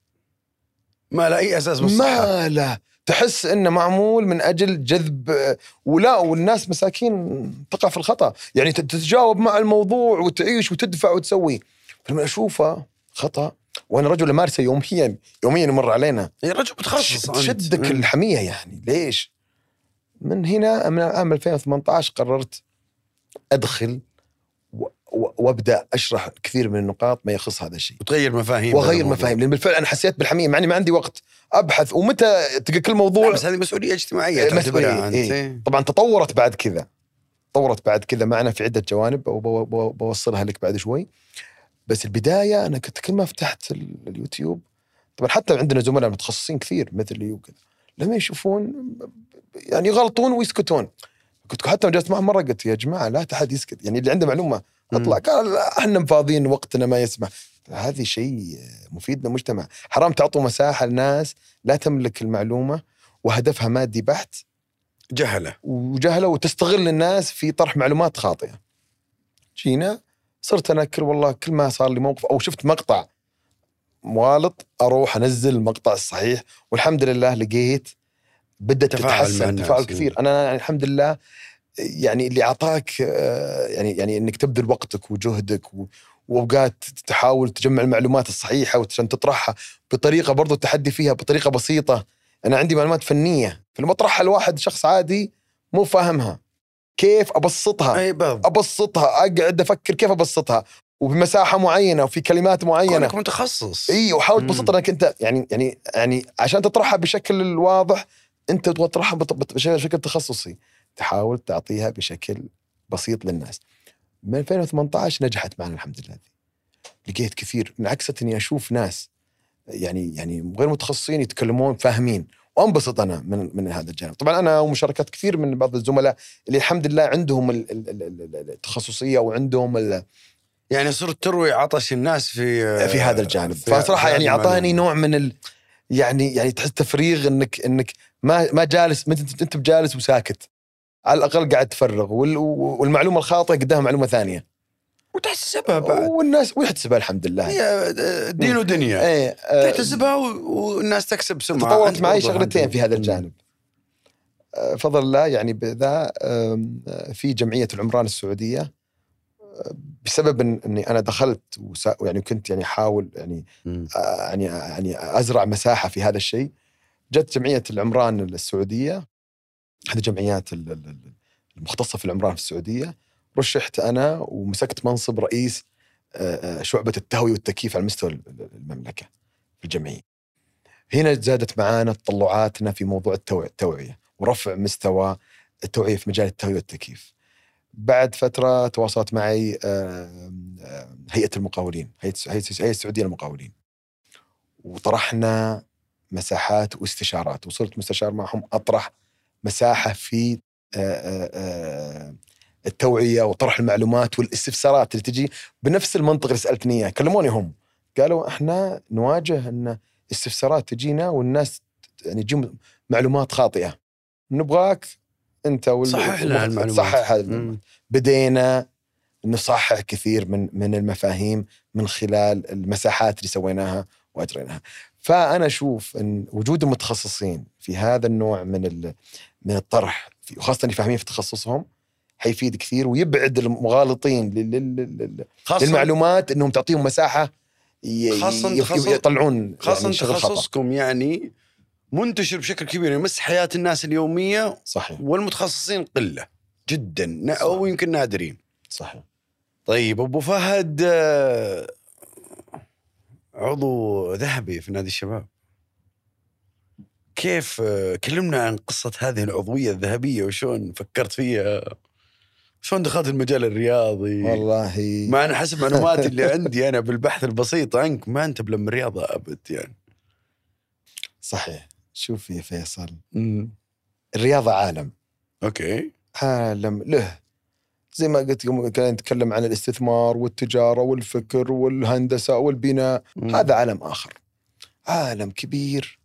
ما لها أي أساس بالصحة. ما له تحس إنه معمول من أجل جذب ولا والناس مساكين تقع في الخطأ. يعني تت- تتجاوب مع الموضوع وتعيش وتدفع وتسوي. فلما أشوفه خطأ وأنا رجل امارسه يوميا يوميا يمر علينا يا رجل بتخصص أنت. تشدك مم. الحمية يعني ليش؟ من هنا من عام 2018 قررت أدخل وأبدأ أشرح كثير من النقاط ما يخص هذا الشيء وتغير مفاهيم وأغير. مفاهيم لأن بالفعل أنا حسيت بالحمية مع إني ما عندي وقت أبحث ومتى تلقى كل موضوع بس هذه مسؤولية اجتماعية إيه، إيه. إيه. طبعا تطورت بعد كذا تطورت بعد كذا معنا في عدة جوانب وبوصلها لك بعد شوي بس البداية أنا كنت كل ما فتحت ال- اليوتيوب طبعا حتى عندنا زملاء متخصصين كثير مثلي وكذا لما يشوفون يعني يغلطون ويسكتون. كنت حتى جلست معهم مرة قلت يا جماعة لا احد يسكت يعني اللي عنده معلومة أطلع. قال إحنا فاضيين وقتنا ما يسمح هذه شيء مفيد للمجتمع. حرام تعطوا مساحة لناس لا تملك المعلومة وهدفها مادي بحت. جهلة. وجهلة وتستغل الناس في طرح معلومات خاطئة. جينا صرت أنا كل والله كل ما صار لي موقف أو شفت مقطع موالط أروح أنزل المقطع الصحيح والحمد لله لقيت بدأت تتحسن. تفاعل كثير. أنا يعني الحمد لله يعني اللي أعطاك آه، يعني يعني إنك تبذل وقتك وجهدك وأوقات تحاول تجمع المعلومات الصحيحة عشان تطرحها بطريقة برضو التحدي فيها بطريقة بسيطة. أنا عندي معلومات فنية فلما اطرحها لواحد شخص عادي مو فاهمها. كيف أبسطها؟ أي بالضبط أبسطها أقعد أفكر كيف أبسطها؟ وبمساحة معينة وفي كلمات معينة. كونك متخصص. إي وحاول. تبسطها إنك أنت يعني يعني يعني عشان تطرحها بشكل واضح أنت تبغى تطرحها بشكل تخصصي. تحاول تعطيها بشكل بسيط للناس. من 2018 نجحت معنا الحمد لله لقيت كثير انعكست أني أشوف ناس يعني يعني غير متخصصين يتكلمون فاهمين. وانبسط أنا من من هذا الجانب. طبعا أنا ومشاركات كثير من بعض الزملاء اللي الحمد لله عندهم ال- ال- ال- ال- التخصصية وعندهم ال- يعني صرت تروي عطش الناس في في هذا الجانب. فصراحة يعني أعطاني. نوع من ال يعني يعني تحس تفريغ إنك إنك ما ما جالس ما أنت أنت بجالس وساكت. على الأقل قاعد تفرغ وال- والمعلومة الخاطئة قدامها معلومة ثانية. وتحتسبها بعد والناس ويحتسبها الحمد لله. هي دين ودنيا. إيه آه، تحتسبها والناس تكسب سمعة. تطورت معي شغلتين. في هذا الجانب. آه، فضل الله يعني بذا آه، في جمعية العمران السعودية آه، بسبب إني أنا دخلت وسا- يعني كنت يعني أحاول يعني. آه، يعني يعني أزرع مساحة في هذا الشيء. جت جمعية العمران السعودية هذه جمعيات ال- ال- ال- المختصة في العمران في السعودية. رشحت أنا ومسكت منصب رئيس آه، آه، شعبة التهوية والتكييف على مستوى ال- ال- المملكة في الجمعية. هنا زادت معانا تطلعاتنا في موضوع التوع- التوعية ورفع مستوى التوعية في مجال التهوية والتكييف. بعد فترة تواصلت معي هيئة المقاولين، هيئة السعودية للمقاولين. وطرحنا مساحات واستشارات، وصرت مستشار معهم أطرح مساحة في آه، التوعية وطرح المعلومات والاستفسارات اللي تجي بنفس المنطق اللي سألتني إياه، كلموني هم قالوا إحنا نواجه إن استفسارات تجينا والناس يعني تجيهم معلومات خاطئة. نبغاك أنت وال صحح لنا المعلومات صحح. مم. بدينا نصحح كثير من من المفاهيم من خلال المساحات اللي سويناها وأجريناها. فأنا أشوف إن وجود المتخصصين في هذا النوع من ال- من الطرح وخاصة اللي فاهمين في تخصصهم حيفيد كثير ويبعد المغالطين للمعلومات إنهم تعطيهم مساحة خاصة يطلعون خاصة يعني شغل تخصصكم يعني منتشر بشكل كبير يمس حياة الناس اليومية صحيح. والمتخصصين قلة جدا. أو يمكن نادرين. صحيح. طيب أبو فهد آه، عضو ذهبي في نادي الشباب. كيف آه، كلمنا عن قصة هذه العضوية الذهبية وشون فكرت فيها؟ شلون دخلت المجال الرياضي؟ والله. مع أن حسب معلوماتي اللي <laughs> عندي أنا بالبحث البسيط عنك ما أنت بلم الرياضة أبد يعني. صحيح. شوف يا فيصل. الرياضة عالم. أوكي. عالم. له. زي ما قلت كنا نتكلم عن الاستثمار والتجارة والفكر والهندسة والبناء. هذا عالم آخر. عالم كبير.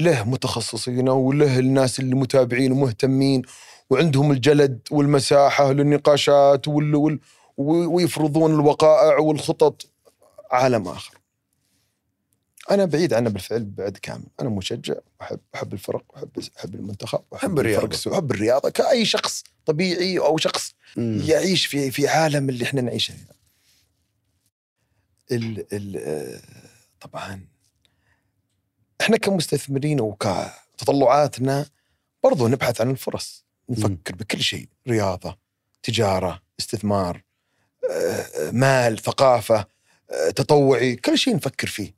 له متخصصين وله الناس اللي متابعين ومهتمين وعندهم الجلد والمساحة للنقاشات وال وال ويفرضون الوقائع والخطط. عالم آخر. أنا بعيد عنه بالفعل بعد كامل، أنا مشجع. أحب أحب الفرق واحب أحب المنتخب أحب السعودية، أحب الرياضة كأي شخص طبيعي أو شخص مم. يعيش في في عالم اللي إحنا نعيشه ال ال آه، طبعا إحنا كمستثمرين وكتطلعاتنا برضو نبحث عن الفرص. نفكر بكل شيء رياضة تجارة استثمار آه، مال ثقافة آه، تطوعي كل شيء نفكر فيه.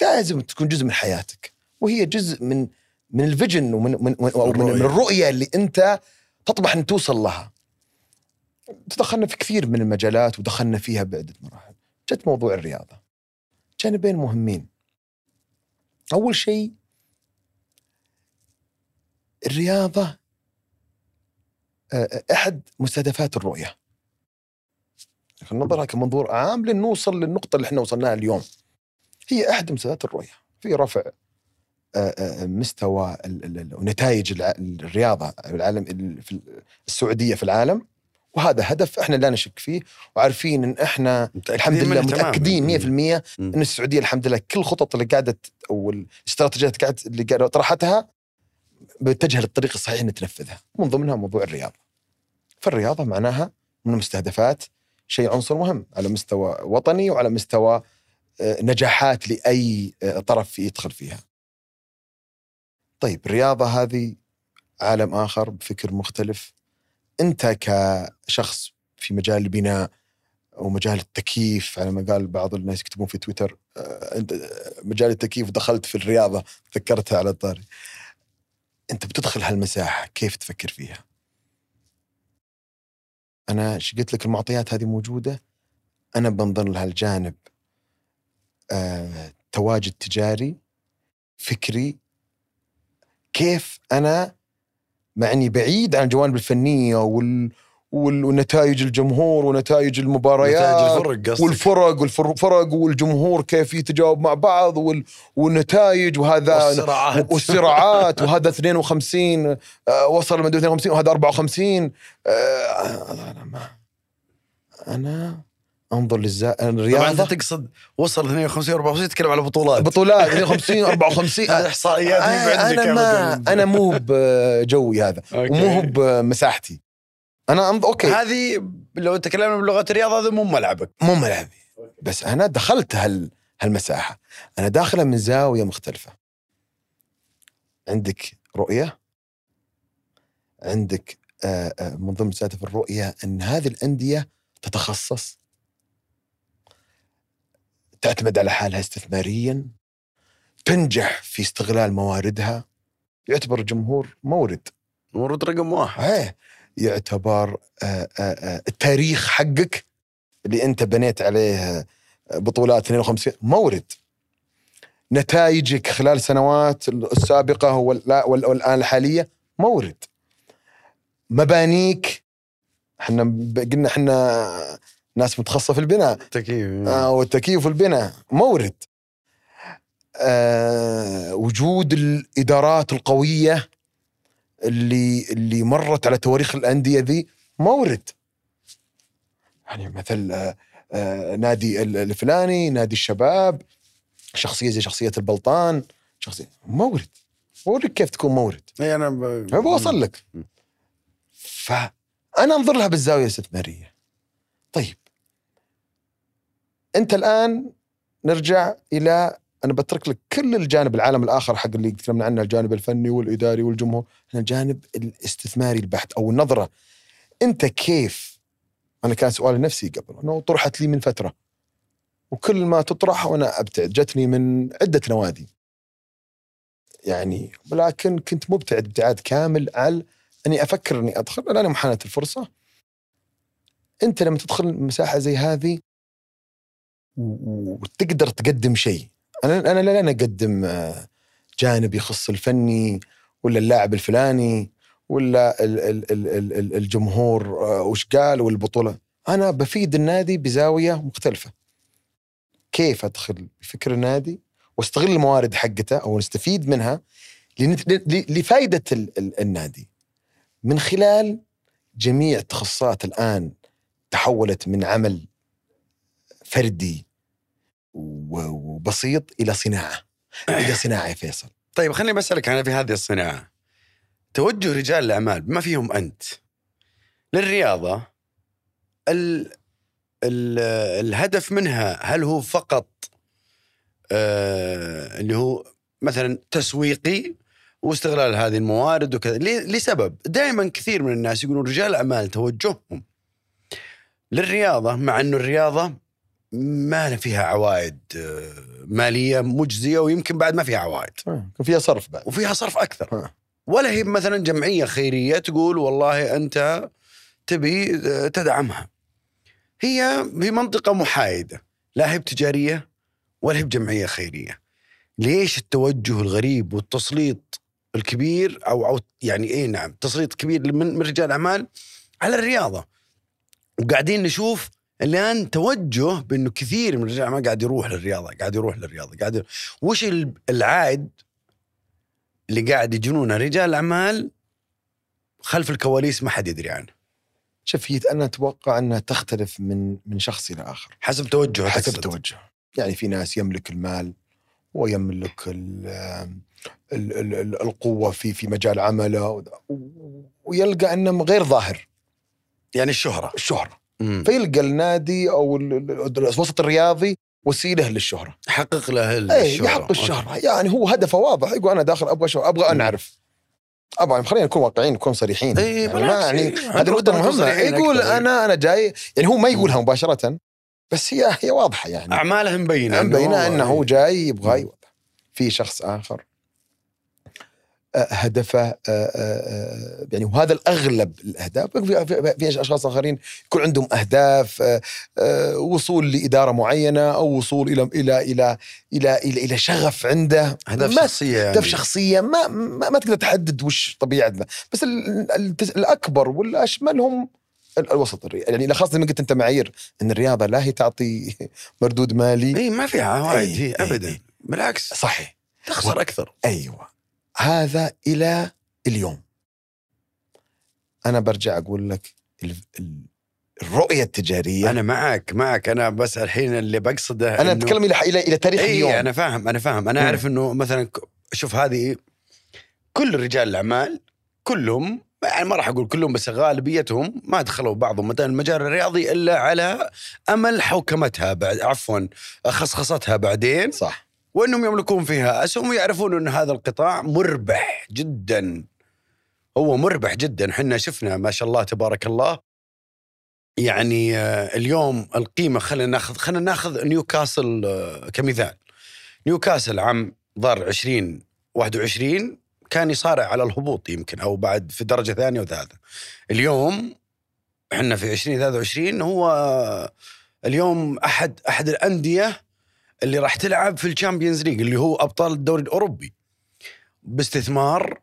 لازم تكون جزء من حياتك وهي جزء من من الفيجن ومن من, من, من. الرؤية اللي أنت تطمح أن توصل لها. تدخلنا في كثير من المجالات ودخلنا فيها بعدة مراحل. جت موضوع الرياضة. جانبين مهمين. أول شيء الرياضة آه، أحد مستهدفات الرؤية. خلينا ننظرها كمنظور عام لنوصل للنقطة اللي إحنا وصلناها اليوم. هي أحد مستهدفات الرؤية. في رفع آه، آه، مستوى ونتائج الرياضة العالم ال- في السعودية في العالم. وهذا هدف إحنا لا نشك فيه. وعارفين إن إحنا الحمد لله. متأكدين 100% مم. إن السعودية الحمد لله كل الخطط اللي قاعدة أو الاستراتيجيات اللي قاعدة طرحتها بتجه للطريق الصحيح ان تنفذها من ضمنها موضوع الرياضة. فالرياضة معناها من المستهدفات شيء عنصر مهم على مستوى وطني وعلى مستوى آه، نجاحات لأي آه، طرف يدخل فيها. طيب الرياضه هذه عالم آخر بفكر مختلف. أنت كشخص في مجال البناء ومجال التكييف على ما قال بعض الناس يكتبون في تويتر آه، أنت مجال التكييف دخلت في الرياضة ذكرتها على الطاري. أنت بتدخل هالمساحة كيف تفكر فيها؟ أنا إيش قلت لك المعطيات هذه موجودة أنا بنظر لها الجانب آه، تواجد تجاري فكري كيف أنا مع إني بعيد عن الجوانب الفنية وال ونتائج الجمهور ونتائج المباريات نتائج الفرق قصدك والفرق والفرق والجمهور كيف يتجاوب مع بعض وال- والنتائج وهذا والصراعات. والصراعات وهذا 52 آه، وصل مدري 52 وهذا 54 آه، أنا ما أنا أنظر للزا... طبعا أنت تقصد وصل 52 54 تتكلم على بطولات بطولات 52 54 هذه إحصائيات عندك أنا ما. أنا مو بجوي هذا. ومو بمساحتي أنا أنظ... أوكي. هذه لو تكلمنا بلغة الرياضة هذا مو ملعبك. مو ملعبي. بس أنا دخلت هال هالمساحة. أنا داخلها من زاوية مختلفة. عندك رؤية. عندك آه، آه، من ضمن مساتف الرؤية إن هذه الأندية تتخصص. تعتمد على حالها استثماريا. تنجح في استغلال مواردها. يعتبر الجمهور مورد. ورد رقم واحد. إيه. يعتبر آه، آه، آه، التاريخ حقك اللي انت بنيت عليه بطولات 52 مورد. نتائجك خلال السنوات السابقة وال- وال- والآن الحالية مورد. مبانيك إحنا قلنا إحنا ناس متخصصة في البناء. تكييف آه والتكييف والبناء. مورد. آه وجود الإدارات القوية اللي اللي مرت على تواريخ الأندية ذي مورد. يعني مثل آه آه نادي ال- الفلاني نادي الشباب شخصية زي شخصية البلطان شخصية مورد. اوريك كيف تكون مورد. إي أنا ب... بوصل لك. فأنا أنظر لها بالزاوية الاستثمارية. طيب. أنت الآن نرجع إلى أنا بترك لك كل الجانب العالم الآخر حق اللي تكلمنا عنه الجانب الفني والإداري والجمهور هنا الجانب الاستثماري البحت أو النظرة. أنت كيف؟ أنا كان سؤالي نفسي قبل إنه طرحت لي من فترة. وكل ما تطرح وأنا أبتعد جتني من عدة نوادي. يعني ولكن كنت مبتعد ابتعاد كامل على أني أفكر أني أدخل. الآن يوم حانت الفرصة أنت لما تدخل مساحة زي هذه وتقدر تقدم شيء. أنا أنا لا أنا اقدم آه، جانب يخص الفني ولا اللاعب الفلاني ولا ال- ال- ال- ال- ال- الجمهور آه، وش قال والبطولة. أنا بفيد النادي بزاوية مختلفة. كيف أدخل بفكر النادي وأستغل الموارد حقته أو نستفيد منها لفائده ال- ال- النادي؟ من خلال جميع التخصصات الآن تحولت من عمل فردي وبسيط إلى صناعة إلى <coughs> صناعة يا فيصل. طيب خليني بسألك عن في هذه الصناعة. توجه رجال الأعمال بما فيهم أنت؟ للرياضة ال ال الهدف منها هل هو فقط آه اللي هو مثلا تسويقي واستغلال هذه الموارد وكذا؟ لسبب دائما كثير من الناس يقولون رجال الأعمال توجههم للرياضة مع إنه الرياضة ما فيها عوائد آه، مالية مجزية ويمكن بعد ما فيها عوائد كان فيها صرف بعد. وفيها صرف أكثر. ها. ولا هي مثلا جمعية خيرية تقول والله أنت تبي آه، تدعمها. هي في منطقة محايدة لا هي بتجارية ولا هي بجمعية خيرية. ليش التوجه الغريب والتسليط الكبير أو أو يعني إيه نعم تسليط كبير من رجال الاعمال على الرياضة؟ وقاعدين نشوف الآن توجه بأنه كثير من رجال الاعمال قاعد يروح للرياضة قاعد يروح للرياضة قاعد يروح. وش ال- العائد اللي قاعد يجنونه رجال الأعمال؟ خلف الكواليس ما حد يدري عنه. شوف هي أنا أتوقع أنها تختلف من من شخص إلى آخر. حسب توجهه حسب. التوجه يعني في ناس يملك المال ويملك ال ال ال ال القوة في في مجال عمله ويلقى أنه غير ظاهر. يعني الشهرة. الشهرة. مم. فيلقى النادي أو ال- ال- الوسط الرياضي وسيلة للشهره يحقق له ال- اي الشهره يحق الشهرة. يعني هو هدفه واضح. يقول أنا داخل أبغى شهرة. أبغى ان اعرف أبغى خلينا نكون واقعيين نكون صريحين. إي، يعني, ما يعني إي. هذه نقطة مهمة. يقول أكثر،. أنا أنا جاي. يعني هو ما يقولها مباشرة بس هي هي واضحة يعني. اعماله مبينة. مبينة إنه هو هو جاي يبغى يوضح. في شخص آخر. هدفه آه، آه، آه، يعني وهذا الأغلب الأهداف في, أشخاص آخرين يكون عندهم أهداف وصول لإدارة معينة أو وصول إلى إلى إلى إلى إلى, إلى شغف عنده. اهداف شخصية يعني. اهداف شخصية ما ما, ما تقدر تحدد وش طبيعتنا. بس ال- ال- الأكبر والأشمل هم ال- الوسط الري- يعني خاصة زي ما قلت أنت معايير إن الرياضة لا هي تعطي مردود مالي. إي ما فيها وايد إي، هي ابدا. إي. بالعكس. صحيح. تخسر أكثر. أيوه. هذا إلى اليوم. أنا برجع أقول لك ال- ال- الرؤية التجارية. أنا معك معك. أنا بس الحين اللي بقصده أنا أتكلم إلى إلى إلى تاريخ اليوم. اي أنا فاهم أنا فاهم. أنا. أعرف إنه مثلا شوف هذه كل رجال الأعمال كلهم يعني ما راح أقول كلهم بس غالبيتهم ما دخلوا بعضهم. مثلا المجال الرياضي إلا على أمل حوكمتها بعد عفوا خصخصتها بعدين. صح. وإنهم يملكون فيها. أسهم ويعرفون أن هذا القطاع مربح جدا. هو مربح جدا. إحنا شفنا ما شاء الله تبارك الله. يعني آه، اليوم القيمة خلينا ناخذ خلينا ناخذ نيوكاسل آه، كمثال. نيوكاسل عام ضار 20 21 كان يصارع على الهبوط يمكن أو بعد في درجة ثانية وثالثة. اليوم إحنا في 2023 هو اليوم أحد أحد الأندية اللي راح تلعب في ال Champions League اللي هو أبطال الدوري الأوروبي. باستثمار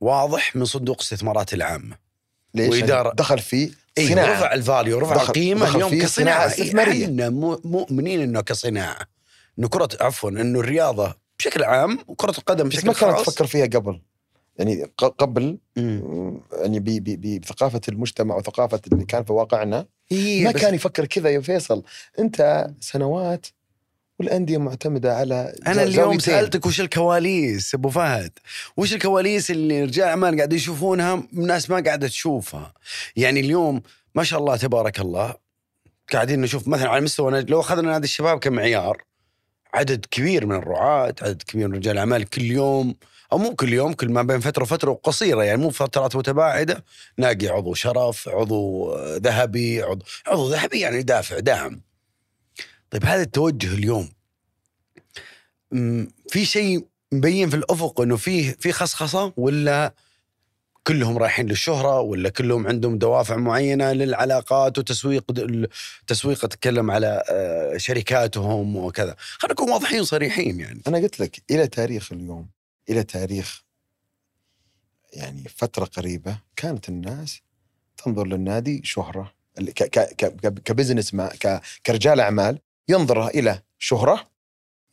واضح من صندوق استثمارات العامة. ليش؟ وإدارة. دخل في اي صناعة. رفع الفاليو رفع دخل- القيمة دخل اليوم فيه كصناعة. صناعة استثمارية. إحنا مؤمنين إنه كصناعة. إنه كره عفوا إنه الرياضة بشكل عام وكرة القدم بس بشكل ما كانت خاص. تفكر فيها قبل. يعني قبل مم. يعني بثقافة المجتمع وثقافة اللي كان في واقعنا إيه ما كان يفكر كذا يا فيصل. أنت سنوات والأندية معتمدة على أنا اليوم زاويتين. سألتك وش الكواليس أبو فهد؟ وش الكواليس اللي رجال اعمال قاعدين يشوفونها الناس ما قاعدة تشوفها؟ يعني اليوم ما شاء الله تبارك الله قاعدين نشوف مثلا على مستوى لو أخذنا نادي الشباب كمعيار عدد كبير من الرعاة عدد كبير من رجال الاعمال كل يوم أو مو كل يوم كل ما بين فترة وفترة وقصيرة يعني مو فترات متباعدة. نلاقي عضو شرف عضو ذهبي عضو عضو ذهبي يعني دافع داعم. طيب هذا التوجه اليوم. في شيء مبين في الأفق إنه فيه في خصخصة ولا كلهم رايحين للشهرة ولا كلهم عندهم دوافع معينة للعلاقات وتسويق تسويق أتكلم على آه، شركاتهم وكذا؟ خلينا نكون واضحين صريحين يعني. أنا قلت لك إلى تاريخ اليوم إلى تاريخ يعني فترة قريبة كانت الناس تنظر للنادي شهرة كبزنس ما كرجال أعمال ينظر إلى شهرة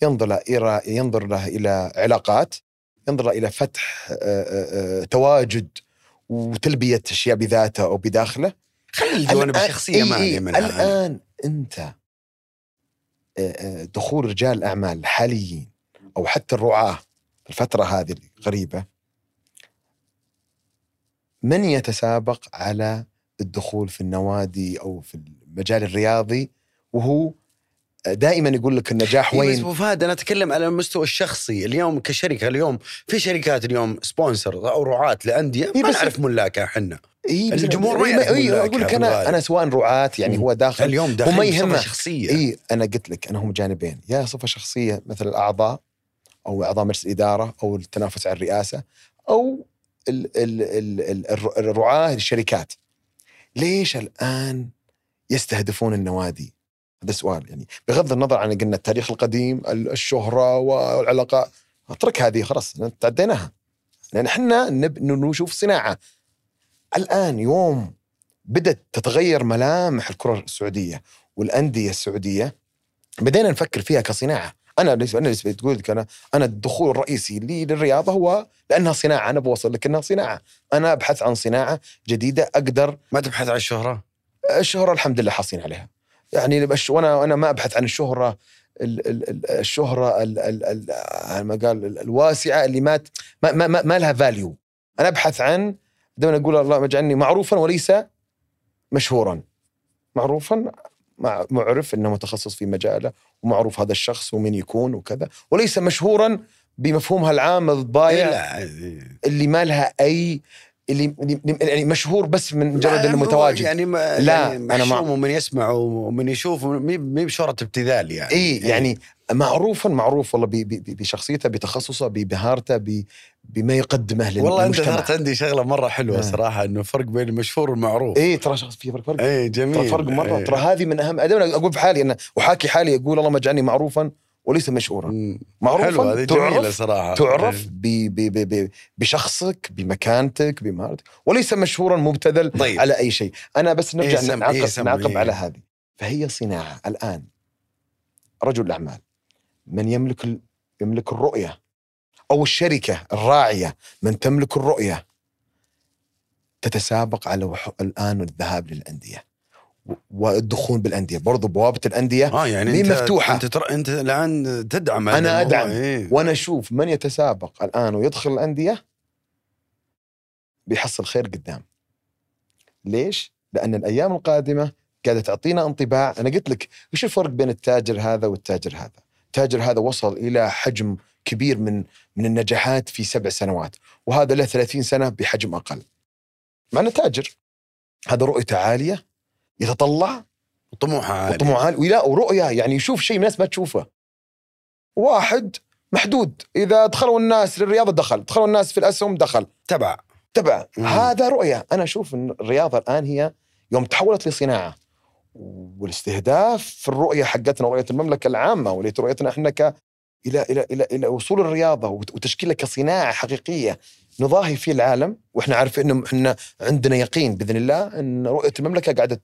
ينظر إلى ينظر له إلى علاقات ينظر إلى فتح آه، آه، آه، تواجد وتلبية أشياء بذاته أو بداخله. خلي الجوانب الآن- الشخصيه ما إي إي علي منها الآن أنت آه، آه، دخول رجال الأعمال الحاليين أو حتى الرعاة في الفترة هذه القريبة من يتسابق على الدخول في النوادي أو في المجال الرياضي وهو دائما يقول لك النجاح إي بس وين أبو فهد أنا أتكلم على المستوى الشخصي اليوم كشركة اليوم في شركات اليوم sponsor أو رعاة لأندية إي ما بس- نعرف ملاكها إحنا إيه بس- الجمهور ما إيه يعرف إيه أقول لك أنا. أنا سواء رعاة يعني. هو داخل اليوم داخل وما يهمه. شخصية اي أنا قلت لك أنا هم جانبين يا صفة شخصية مثل الأعضاء أو أعضاء مجلس الإدارة أو التنافس على الرئاسة أو ال ال ال ال الر- الرعاة الشركات ليش الآن يستهدفون النوادي؟ هذا سؤال يعني بغض النظر عن قلنا التاريخ القديم ال- الشهرة والعلاقات اترك هذه خلاص تعديناها. لأن إحنا نب نشوف صناعة. الآن يوم بدأت تتغير ملامح الكرة السعودية والأندية السعودية بدينا نفكر فيها كصناعة. أنا بالنسبة أنا بالنسبة تقول لك أنا أنا الدخول الرئيسي لي للرياضة هو لأنها صناعة أنا بوصل لك إنها صناعة. أنا أبحث عن صناعة جديدة أقدر ما تبحث عن الشهرة؟ الشهرة الحمد لله حاصلين عليها. يعني بش وأنا أنا ما أبحث عن الشهرة ال- ال- ال- الشهرة ال- ال- ال- على ما قال ال- الواسعة اللي ما ما ما, ما, ما لها فاليو أنا أبحث عن دائما أقول اللهم اجعلني معروفا وليس مشهورا. معروفا مع معرف إنه متخصص في مجاله ومعروف هذا الشخص ومن يكون وكذا. وليس مشهورا بمفهومها العام الضايع اللي ما لها أي اللي يعني مشهور بس من مجرد إنه متواجد. يعني ما لا، يعني أنا مع- ومن يسمع ومن يشوف مي بشهره ابتذال يعني. إي يعني معروفا معروف والله بشخصيته بتخصصه بمهارته ب- بما يقدمه لل- والله أنت للمجتمع ذكرت عندي شغلة مرة حلوة آه. صراحة إنه فرق بين المشهور والمعروف. إي ترى شخص في فرق فرق إي جميل. ترى فرق مرة. إيه. ترى هذه من اهم دائما أقول في حالي أنا وحاكي حالي أقول اللهم اجعلني معروفا. وليس مشهورا. معروفا حلو هذه جميلة تعرف صراحة. تعرف ب ب ب ب بشخصك بمكانتك بمهارتك وليس مشهورا مبتذل طيب. على أي شيء. أنا بس نرجع إيه نعقب, إيه نعقب إيه. على هذه. فهي صناعة. الآن رجل الأعمال من يملك ال- يملك الرؤية أو الشركة الراعية من تملك الرؤية تتسابق على الآن الذهاب للأندية. و- والدخول بالأندية برضو بوابة الأندية آه يعني مين انت مفتوحة؟ أنت ترى أنت الآن تدعم الموضوع. أدعم. إيه. وأنا أشوف من يتسابق الآن ويدخل الأندية بيحصل خير قدام. ليش؟ لأن الأيام القادمة قاعدة تعطينا انطباع، أنا قلت لك إيش الفرق بين التاجر هذا والتاجر هذا؟ التاجر هذا وصل إلى حجم كبير من من النجاحات في سبع سنوات، وهذا له 30 سنة بحجم أقل. مع إنه تاجر هذا رؤيته عالية يتطلع؟ طموحه عالي. وطموح عالي. ولا ورؤيه يعني يشوف شيء الناس ما تشوفه. واحد محدود. إذا دخلوا الناس للرياضة دخل. دخلوا الناس في الأسهم دخل. تبع. تبع. مم. هذا رؤيه أنا أشوف إن الرياضة الآن هي يوم تحولت لصناعة. والاستهداف في الرؤية حقتنا رؤيه المملكة العامة وليت رؤيتنا إحنا ك إلى إلى إلى إلى وصول الرياضة وت- وتشكيلها كصناعة حقيقية نضاهي في العالم. وإحنا عارفين إنه إحنا عندنا يقين بإذن الله إن رؤية المملكة قاعدة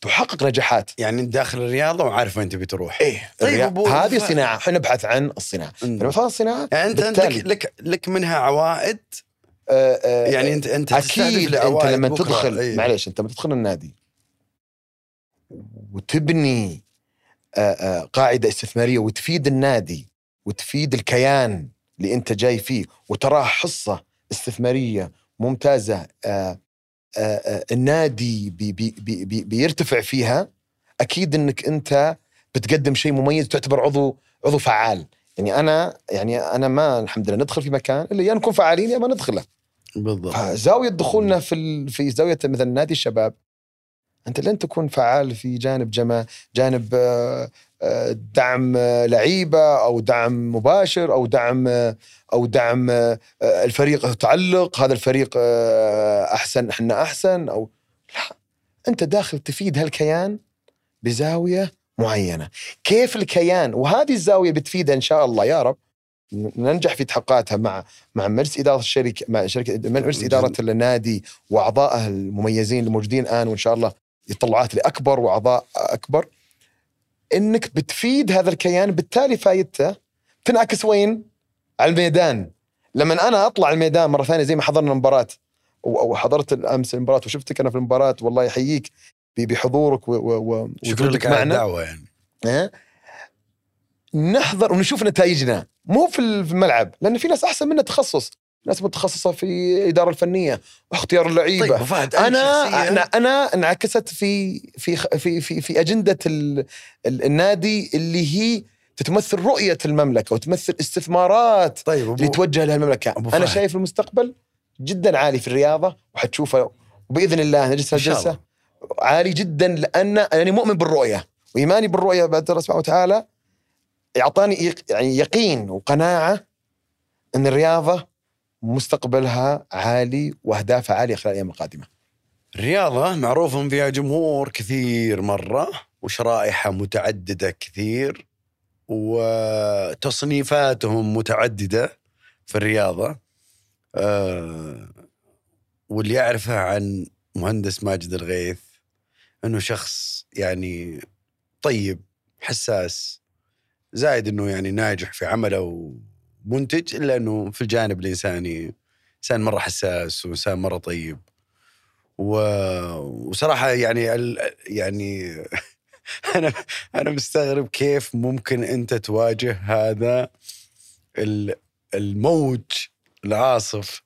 تحقق نجاحات. يعني أنت داخل الرياضة وعارف وين تبي تروح. إيه. طيب هذه صناعه إحنا نبحث عن الصناعة. فلما فاز الصناعة. يعني انت أنت بالتالي- لك, لك لك منها عوائد؟ آه، آه، يعني انت أنت أكيد أنت لما بكرة. تدخل إيه. معليش أنت لما تدخل النادي وتبني آه، قاعدة استثمارية وتفيد النادي وتفيد الكيان اللي أنت جاي فيه وتراه حصة استثمارية ممتازة آه، النادي بي بي بي بي بيرتفع فيها أكيد إنك أنت بتقدم شيء مميز تعتبر عضو عضو فعال يعني أنا يعني أنا ما الحمد لله ندخل في مكان إلا يا نكون فعالين يا ما ندخله بالضبط فزاوية دخولنا في. في زاوية مثلا نادي الشباب أنت لن تكون فعال في جانب جما جانب آه، آه، دعم لعيبة أو دعم مباشر أو دعم أو دعم آه، الفريق تعلق هذا الفريق آه، أحسن إحنا أحسن أو لا. أنت داخل تفيد هالكيان بزاوية معينة. كيف الكيان؟ وهذه الزاوية بتفيدها إن شاء الله يا رب. ننجح في تحققاتها مع مع مجلس إدارة الشركة مع شركة مجلس إدارة النادي واعضائه المميزين الموجودين الآن وإن شاء الله يطلعات لأكبر وأعضاء أكبر. إنك بتفيد هذا الكيان بالتالي فايدته تنعكس وين؟ على الميدان لما أنا أطلع الميدان مرة ثانية زي ما حضرنا المباراة وحضرت أمس المباراة وشفتك أنا في المباراة والله يحييك بحضورك و- و- و- شكرا وجودك لك على معنا. الدعوة يعني ها؟ نحضر ونشوف نتائجنا مو في الملعب لأن في ناس أحسن منا تخصص ناس متخصصة في الاداره الفنية واختيار اللعيبة طيب فهد أنا أنا أنا انعكست في في في في, في أجندة ال ال النادي اللي هي تتمثل رؤية المملكة وتمثل استثمارات طيب اللي توجه لها المملكة أنا. شايف المستقبل جدا عالي في الرياضة وحتشوفه وباذن الله نجلس الله. عالي جدا لأن أنا مؤمن بالرؤية وإيماني بالرؤية بعد الله سبحانه وتعالى يعطاني يعني يقين وقناعة إن الرياضة مستقبلها عالي وأهدافها عالية خلال الأيام القادمة. الرياضة معروف إن فيها جمهور كثير مرة وشرائحها متعددة كثير وتصنيفاتهم متعددة في الرياضة آه واللي يعرفه عن مهندس ماجد الغيث إنه شخص يعني طيب حساس زائد إنه يعني ناجح في عمله ومنتج الا انه في الجانب الإنساني إنسان مرة حساس وإنسان مرة طيب. و... وصراحة يعني ال... يعني <laughs> أنا أنا مستغرب كيف ممكن أنت تواجه هذا ال- الموج العاصف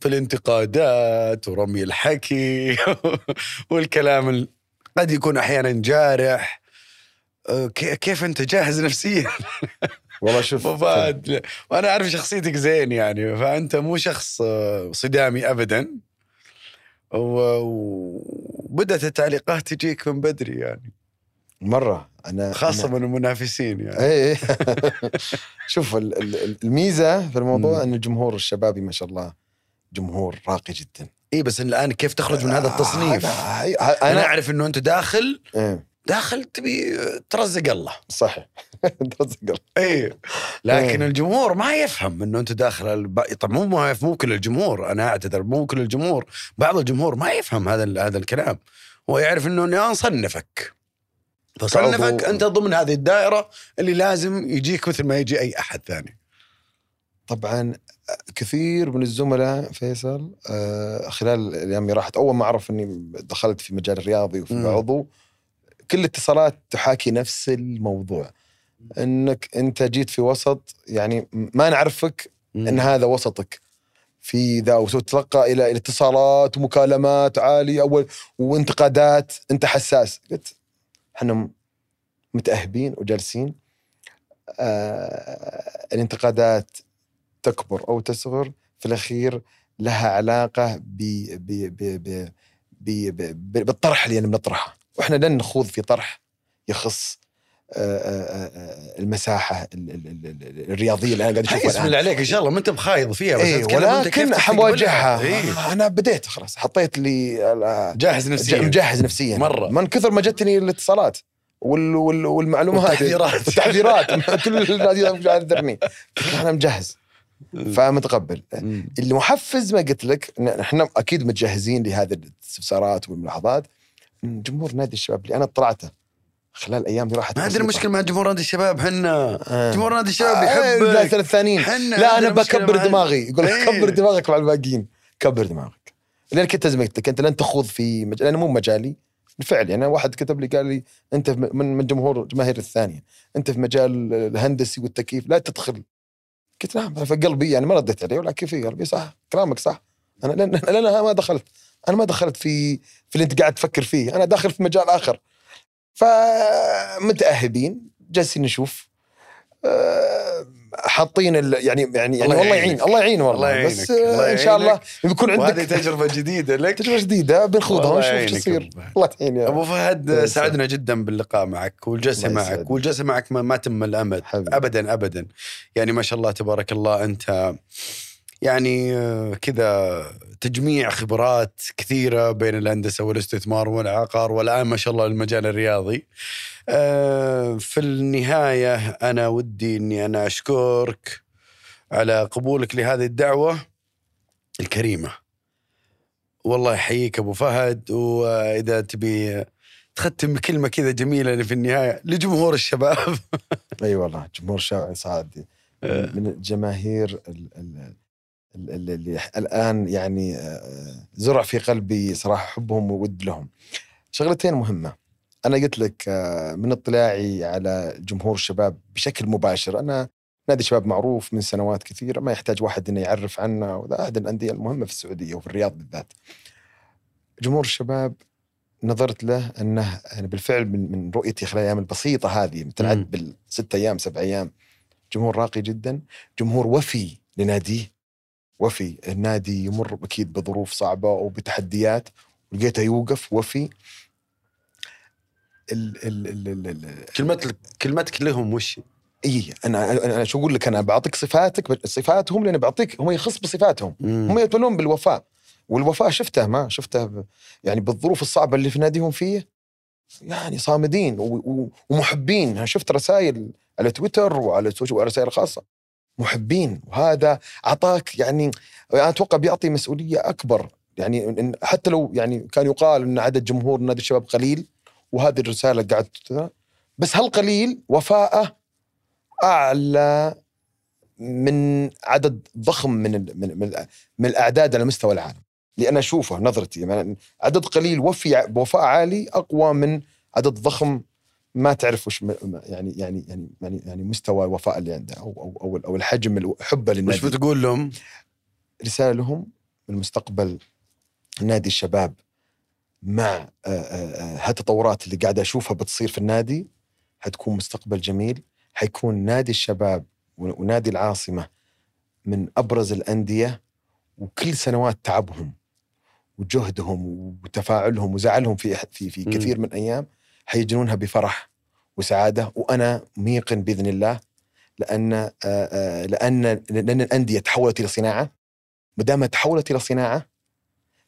في الانتقادات ورمي الحكي <laughs> والكلام ال- قد يكون أحيانا جارح. أه، كي- كيف أنت جاهز نفسيا؟ <laughs> والله <laughs> شوف أبو فهد وأنا أعرف شخصيتك زين يعني فأنت مو شخص آه، صدامي ابدا. وبدات التعليقات تجيك من بدري يعني. مرة. أنا خاصة أنا من المنافسين يعني. إيه <laughs> شوف ال- ال- الميزة في الموضوع مم. إن الجمهور الشبابي ما شاء الله جمهور راقي جدا. اي بس الآن كيف تخرج من هذا التصنيف؟ أنا أنا أنا أعرف إنه أنت داخل إيه. داخل تبي ترزق الله. صحيح. <laughs> ترزق الله. اي لكن إيه. الجمهور ما يفهم إنه أنت داخل الب... طب مو ما مو كل الجمهور أنا أعتذر مو كل الجمهور. بعض الجمهور ما يفهم هذا ال- هذا الكلام. هو يعرف إنه أنا صنفك فصنفك أنت ضمن هذه الدائرة اللي لازم يجيك مثل ما يجي أي أحد ثاني. طبعا كثير من الزملاء فيصل آه، خلال الأيام اللي راحت أول ما عرف إني دخلت في مجال الرياضي وفي. عضو كل الاتصالات تحاكي نفس الموضوع. إنك أنت جيت في وسط يعني ما نعرفك إن هذا وسطك. في ذا وتتلقى إلى اتصالات ومكالمات عالية اول وانتقادات. أنت حساس. قلت إحنا متأهبين وجالسين آه الانتقادات تكبر أو تصغر. في الأخير لها علاقة ب ب ب ب ب بالطرح اللي أنا بنطرحه وإحنا لن نخوض في طرح يخص آه، آه، آه، المساحة ال- ال- ال- ال- الرياضية اللي أنا قاعد أشوفها اسم الآن. الله عليك إن شاء الله ما أنت بخايض فيها بس اي أتكلم أنت كيف ولكن. حواجهها إيه. أنا بديت خلاص حطيت لي جاهز نفسيا. مجهز نفسيا. مرة. من كثر ما جتني الاتصالات وال وال والمعلومات. والتحذيرات. والتحذيرات. <laughs> <laughs> كل الناس عارف أنا مجهز. فمتقبل. اللي محفز ما قلت لك إحنا أكيد متجهزين لهذه الاستفسارات والملاحظات. من جمهور نادي الشباب اللي أنا اطلعته خلال الأيام اللي راحت ما عندنا. مشكله مع جمهور نادي الشباب حنا آه. جمهور نادي الشباب آه، لا يحبك الثانيين. حنا لا أنا بكبر دماغي. يقول لك إيه. كبر دماغك مع الباقيين. كبر دماغك. لأن كنت ازمتك انت لن تخوض في مجال لأنه مو مجالي. بالفعل يعني واحد كتب لي قال لي أنت من من جمهور جماهير الثانية. أنت في مجال الهندسي والتكييف لا تدخل. قلت نعم في قلبي يعني ما رديت عليه ولكن في قلبي صح كلامك صح. أنا لأن أنا ما دخلت. أنا ما دخلت في في اللي أنت قاعد تفكر فيه أنا داخل في مجال آخر فمتأهبين جالسين نشوف آه، حاطين ال- يعني يعني يعني الله والله. يعين الله يعين والله الله بس يعينك. الله إن شاء الله. بيكون وهذه عندك تجربة جديدة لك تجربة جديدة بنخوضها ونشوف شو يصير. الله يعين يا أبو فهد سعدنا جدا باللقاء معك والجلسة معك. والجلسة معك ما, ما تم الأمد حبيبي. ابدا ابدا يعني ما شاء الله تبارك الله أنت يعني آه، كذا تجميع خبرات كثيرة بين الهندسة والاستثمار والعقار والآن ما شاء الله المجال الرياضي. آه، في النهاية أنا ودي إني أنا أشكرك على قبولك لهذه الدعوة الكريمة. والله يحييك أبو فهد وإذا تبي تختم بكلمة كذا جميلة في النهاية لجمهور الشباب. <laughs> أي والله جمهور الشارع سعد. من الجماهير ال- ال- ال- ال- اللي الآن يعني آه، زرع في قلبي صراحة حبهم وود لهم. شغلتين مهمة. أنا قلت لك آه، من اطلاعي على جمهور الشباب بشكل مباشر أنا نادي شباب معروف من سنوات كثيرة ما يحتاج واحد إنه يعرف عنه وهذا أحد الأندية المهمة في السعودية وفي الرياض بالذات. جمهور الشباب نظرت له أنه أنا بالفعل من من رؤيتي خلال الأيام البسيطة هذه. متعد بالست أيام سبع أيام جمهور راقي جدا جمهور وفي لناديه وفي النادي يمر أكيد بظروف صعبة وبتحديات ولقيته يوقف وفي ال ال ال ال ال كلمتك كلمتك لهم وش؟ إي أنا أنا شو أقول لك؟ أنا بعطيك صفاتك صفاتهم لأن بعطيك هم يخص بصفاتهم. هم يتولون بالوفاء. والوفاء شفته ما شفته يعني بالظروف الصعبة اللي في ناديهم فيه يعني صامدين ومحبين. أنا شفت رسائل على تويتر وعلى السوشيال وعلى رسائل خاصة. محبين. وهذا أعطاك يعني أنا أتوقع بيعطي مسؤولية أكبر. يعني حتى لو يعني كان يقال إن عدد جمهور نادي الشباب قليل وهذه الرسالة قاعد بس هالقليل وفاءة أعلى من عدد ضخم من من من, الأعداد على مستوى العالم. لأن أشوفه نظرتي يعني عدد قليل وفي بوفاء عالي أقوى من عدد ضخم ما تعرف وش يعني يعني يعني يعني يعني مستوى الوفاء اللي عنده أو أو أو, أو الحجم الحب وش للنادي بتقول لهم؟ رسالة لهم من مستقبل نادي الشباب مع آه، آه، آه، هالتطورات اللي قاعد أشوفها بتصير في النادي حتكون مستقبل جميل حيكون نادي الشباب ونادي العاصمة من أبرز الأندية وكل سنوات تعبهم وجهدهم وتفاعلهم وزعلهم في في في. كثير من أيام حيجنونها بفرح وسعادة وأنا ميقن بإذن الله لأن آه، آه، لأن لأن الأندية تحولت إلى صناعة. ما دام تحولت إلى صناعة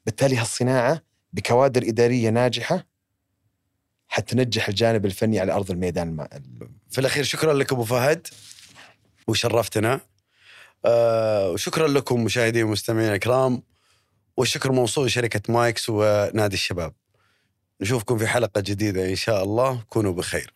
بالتالي هالصناعة بكوادر إدارية ناجحة حتى ننجح الجانب الفني على أرض الميدان الم... في الأخير شكرا لك أبو فهد وشرفتنا. آه وشكرا لكم مشاهدي ومستمعين الكرام والشكر موصول لشركه مايكس ونادي الشباب. نشوفكم في حلقة جديدة إن شاء الله. كونوا بخير.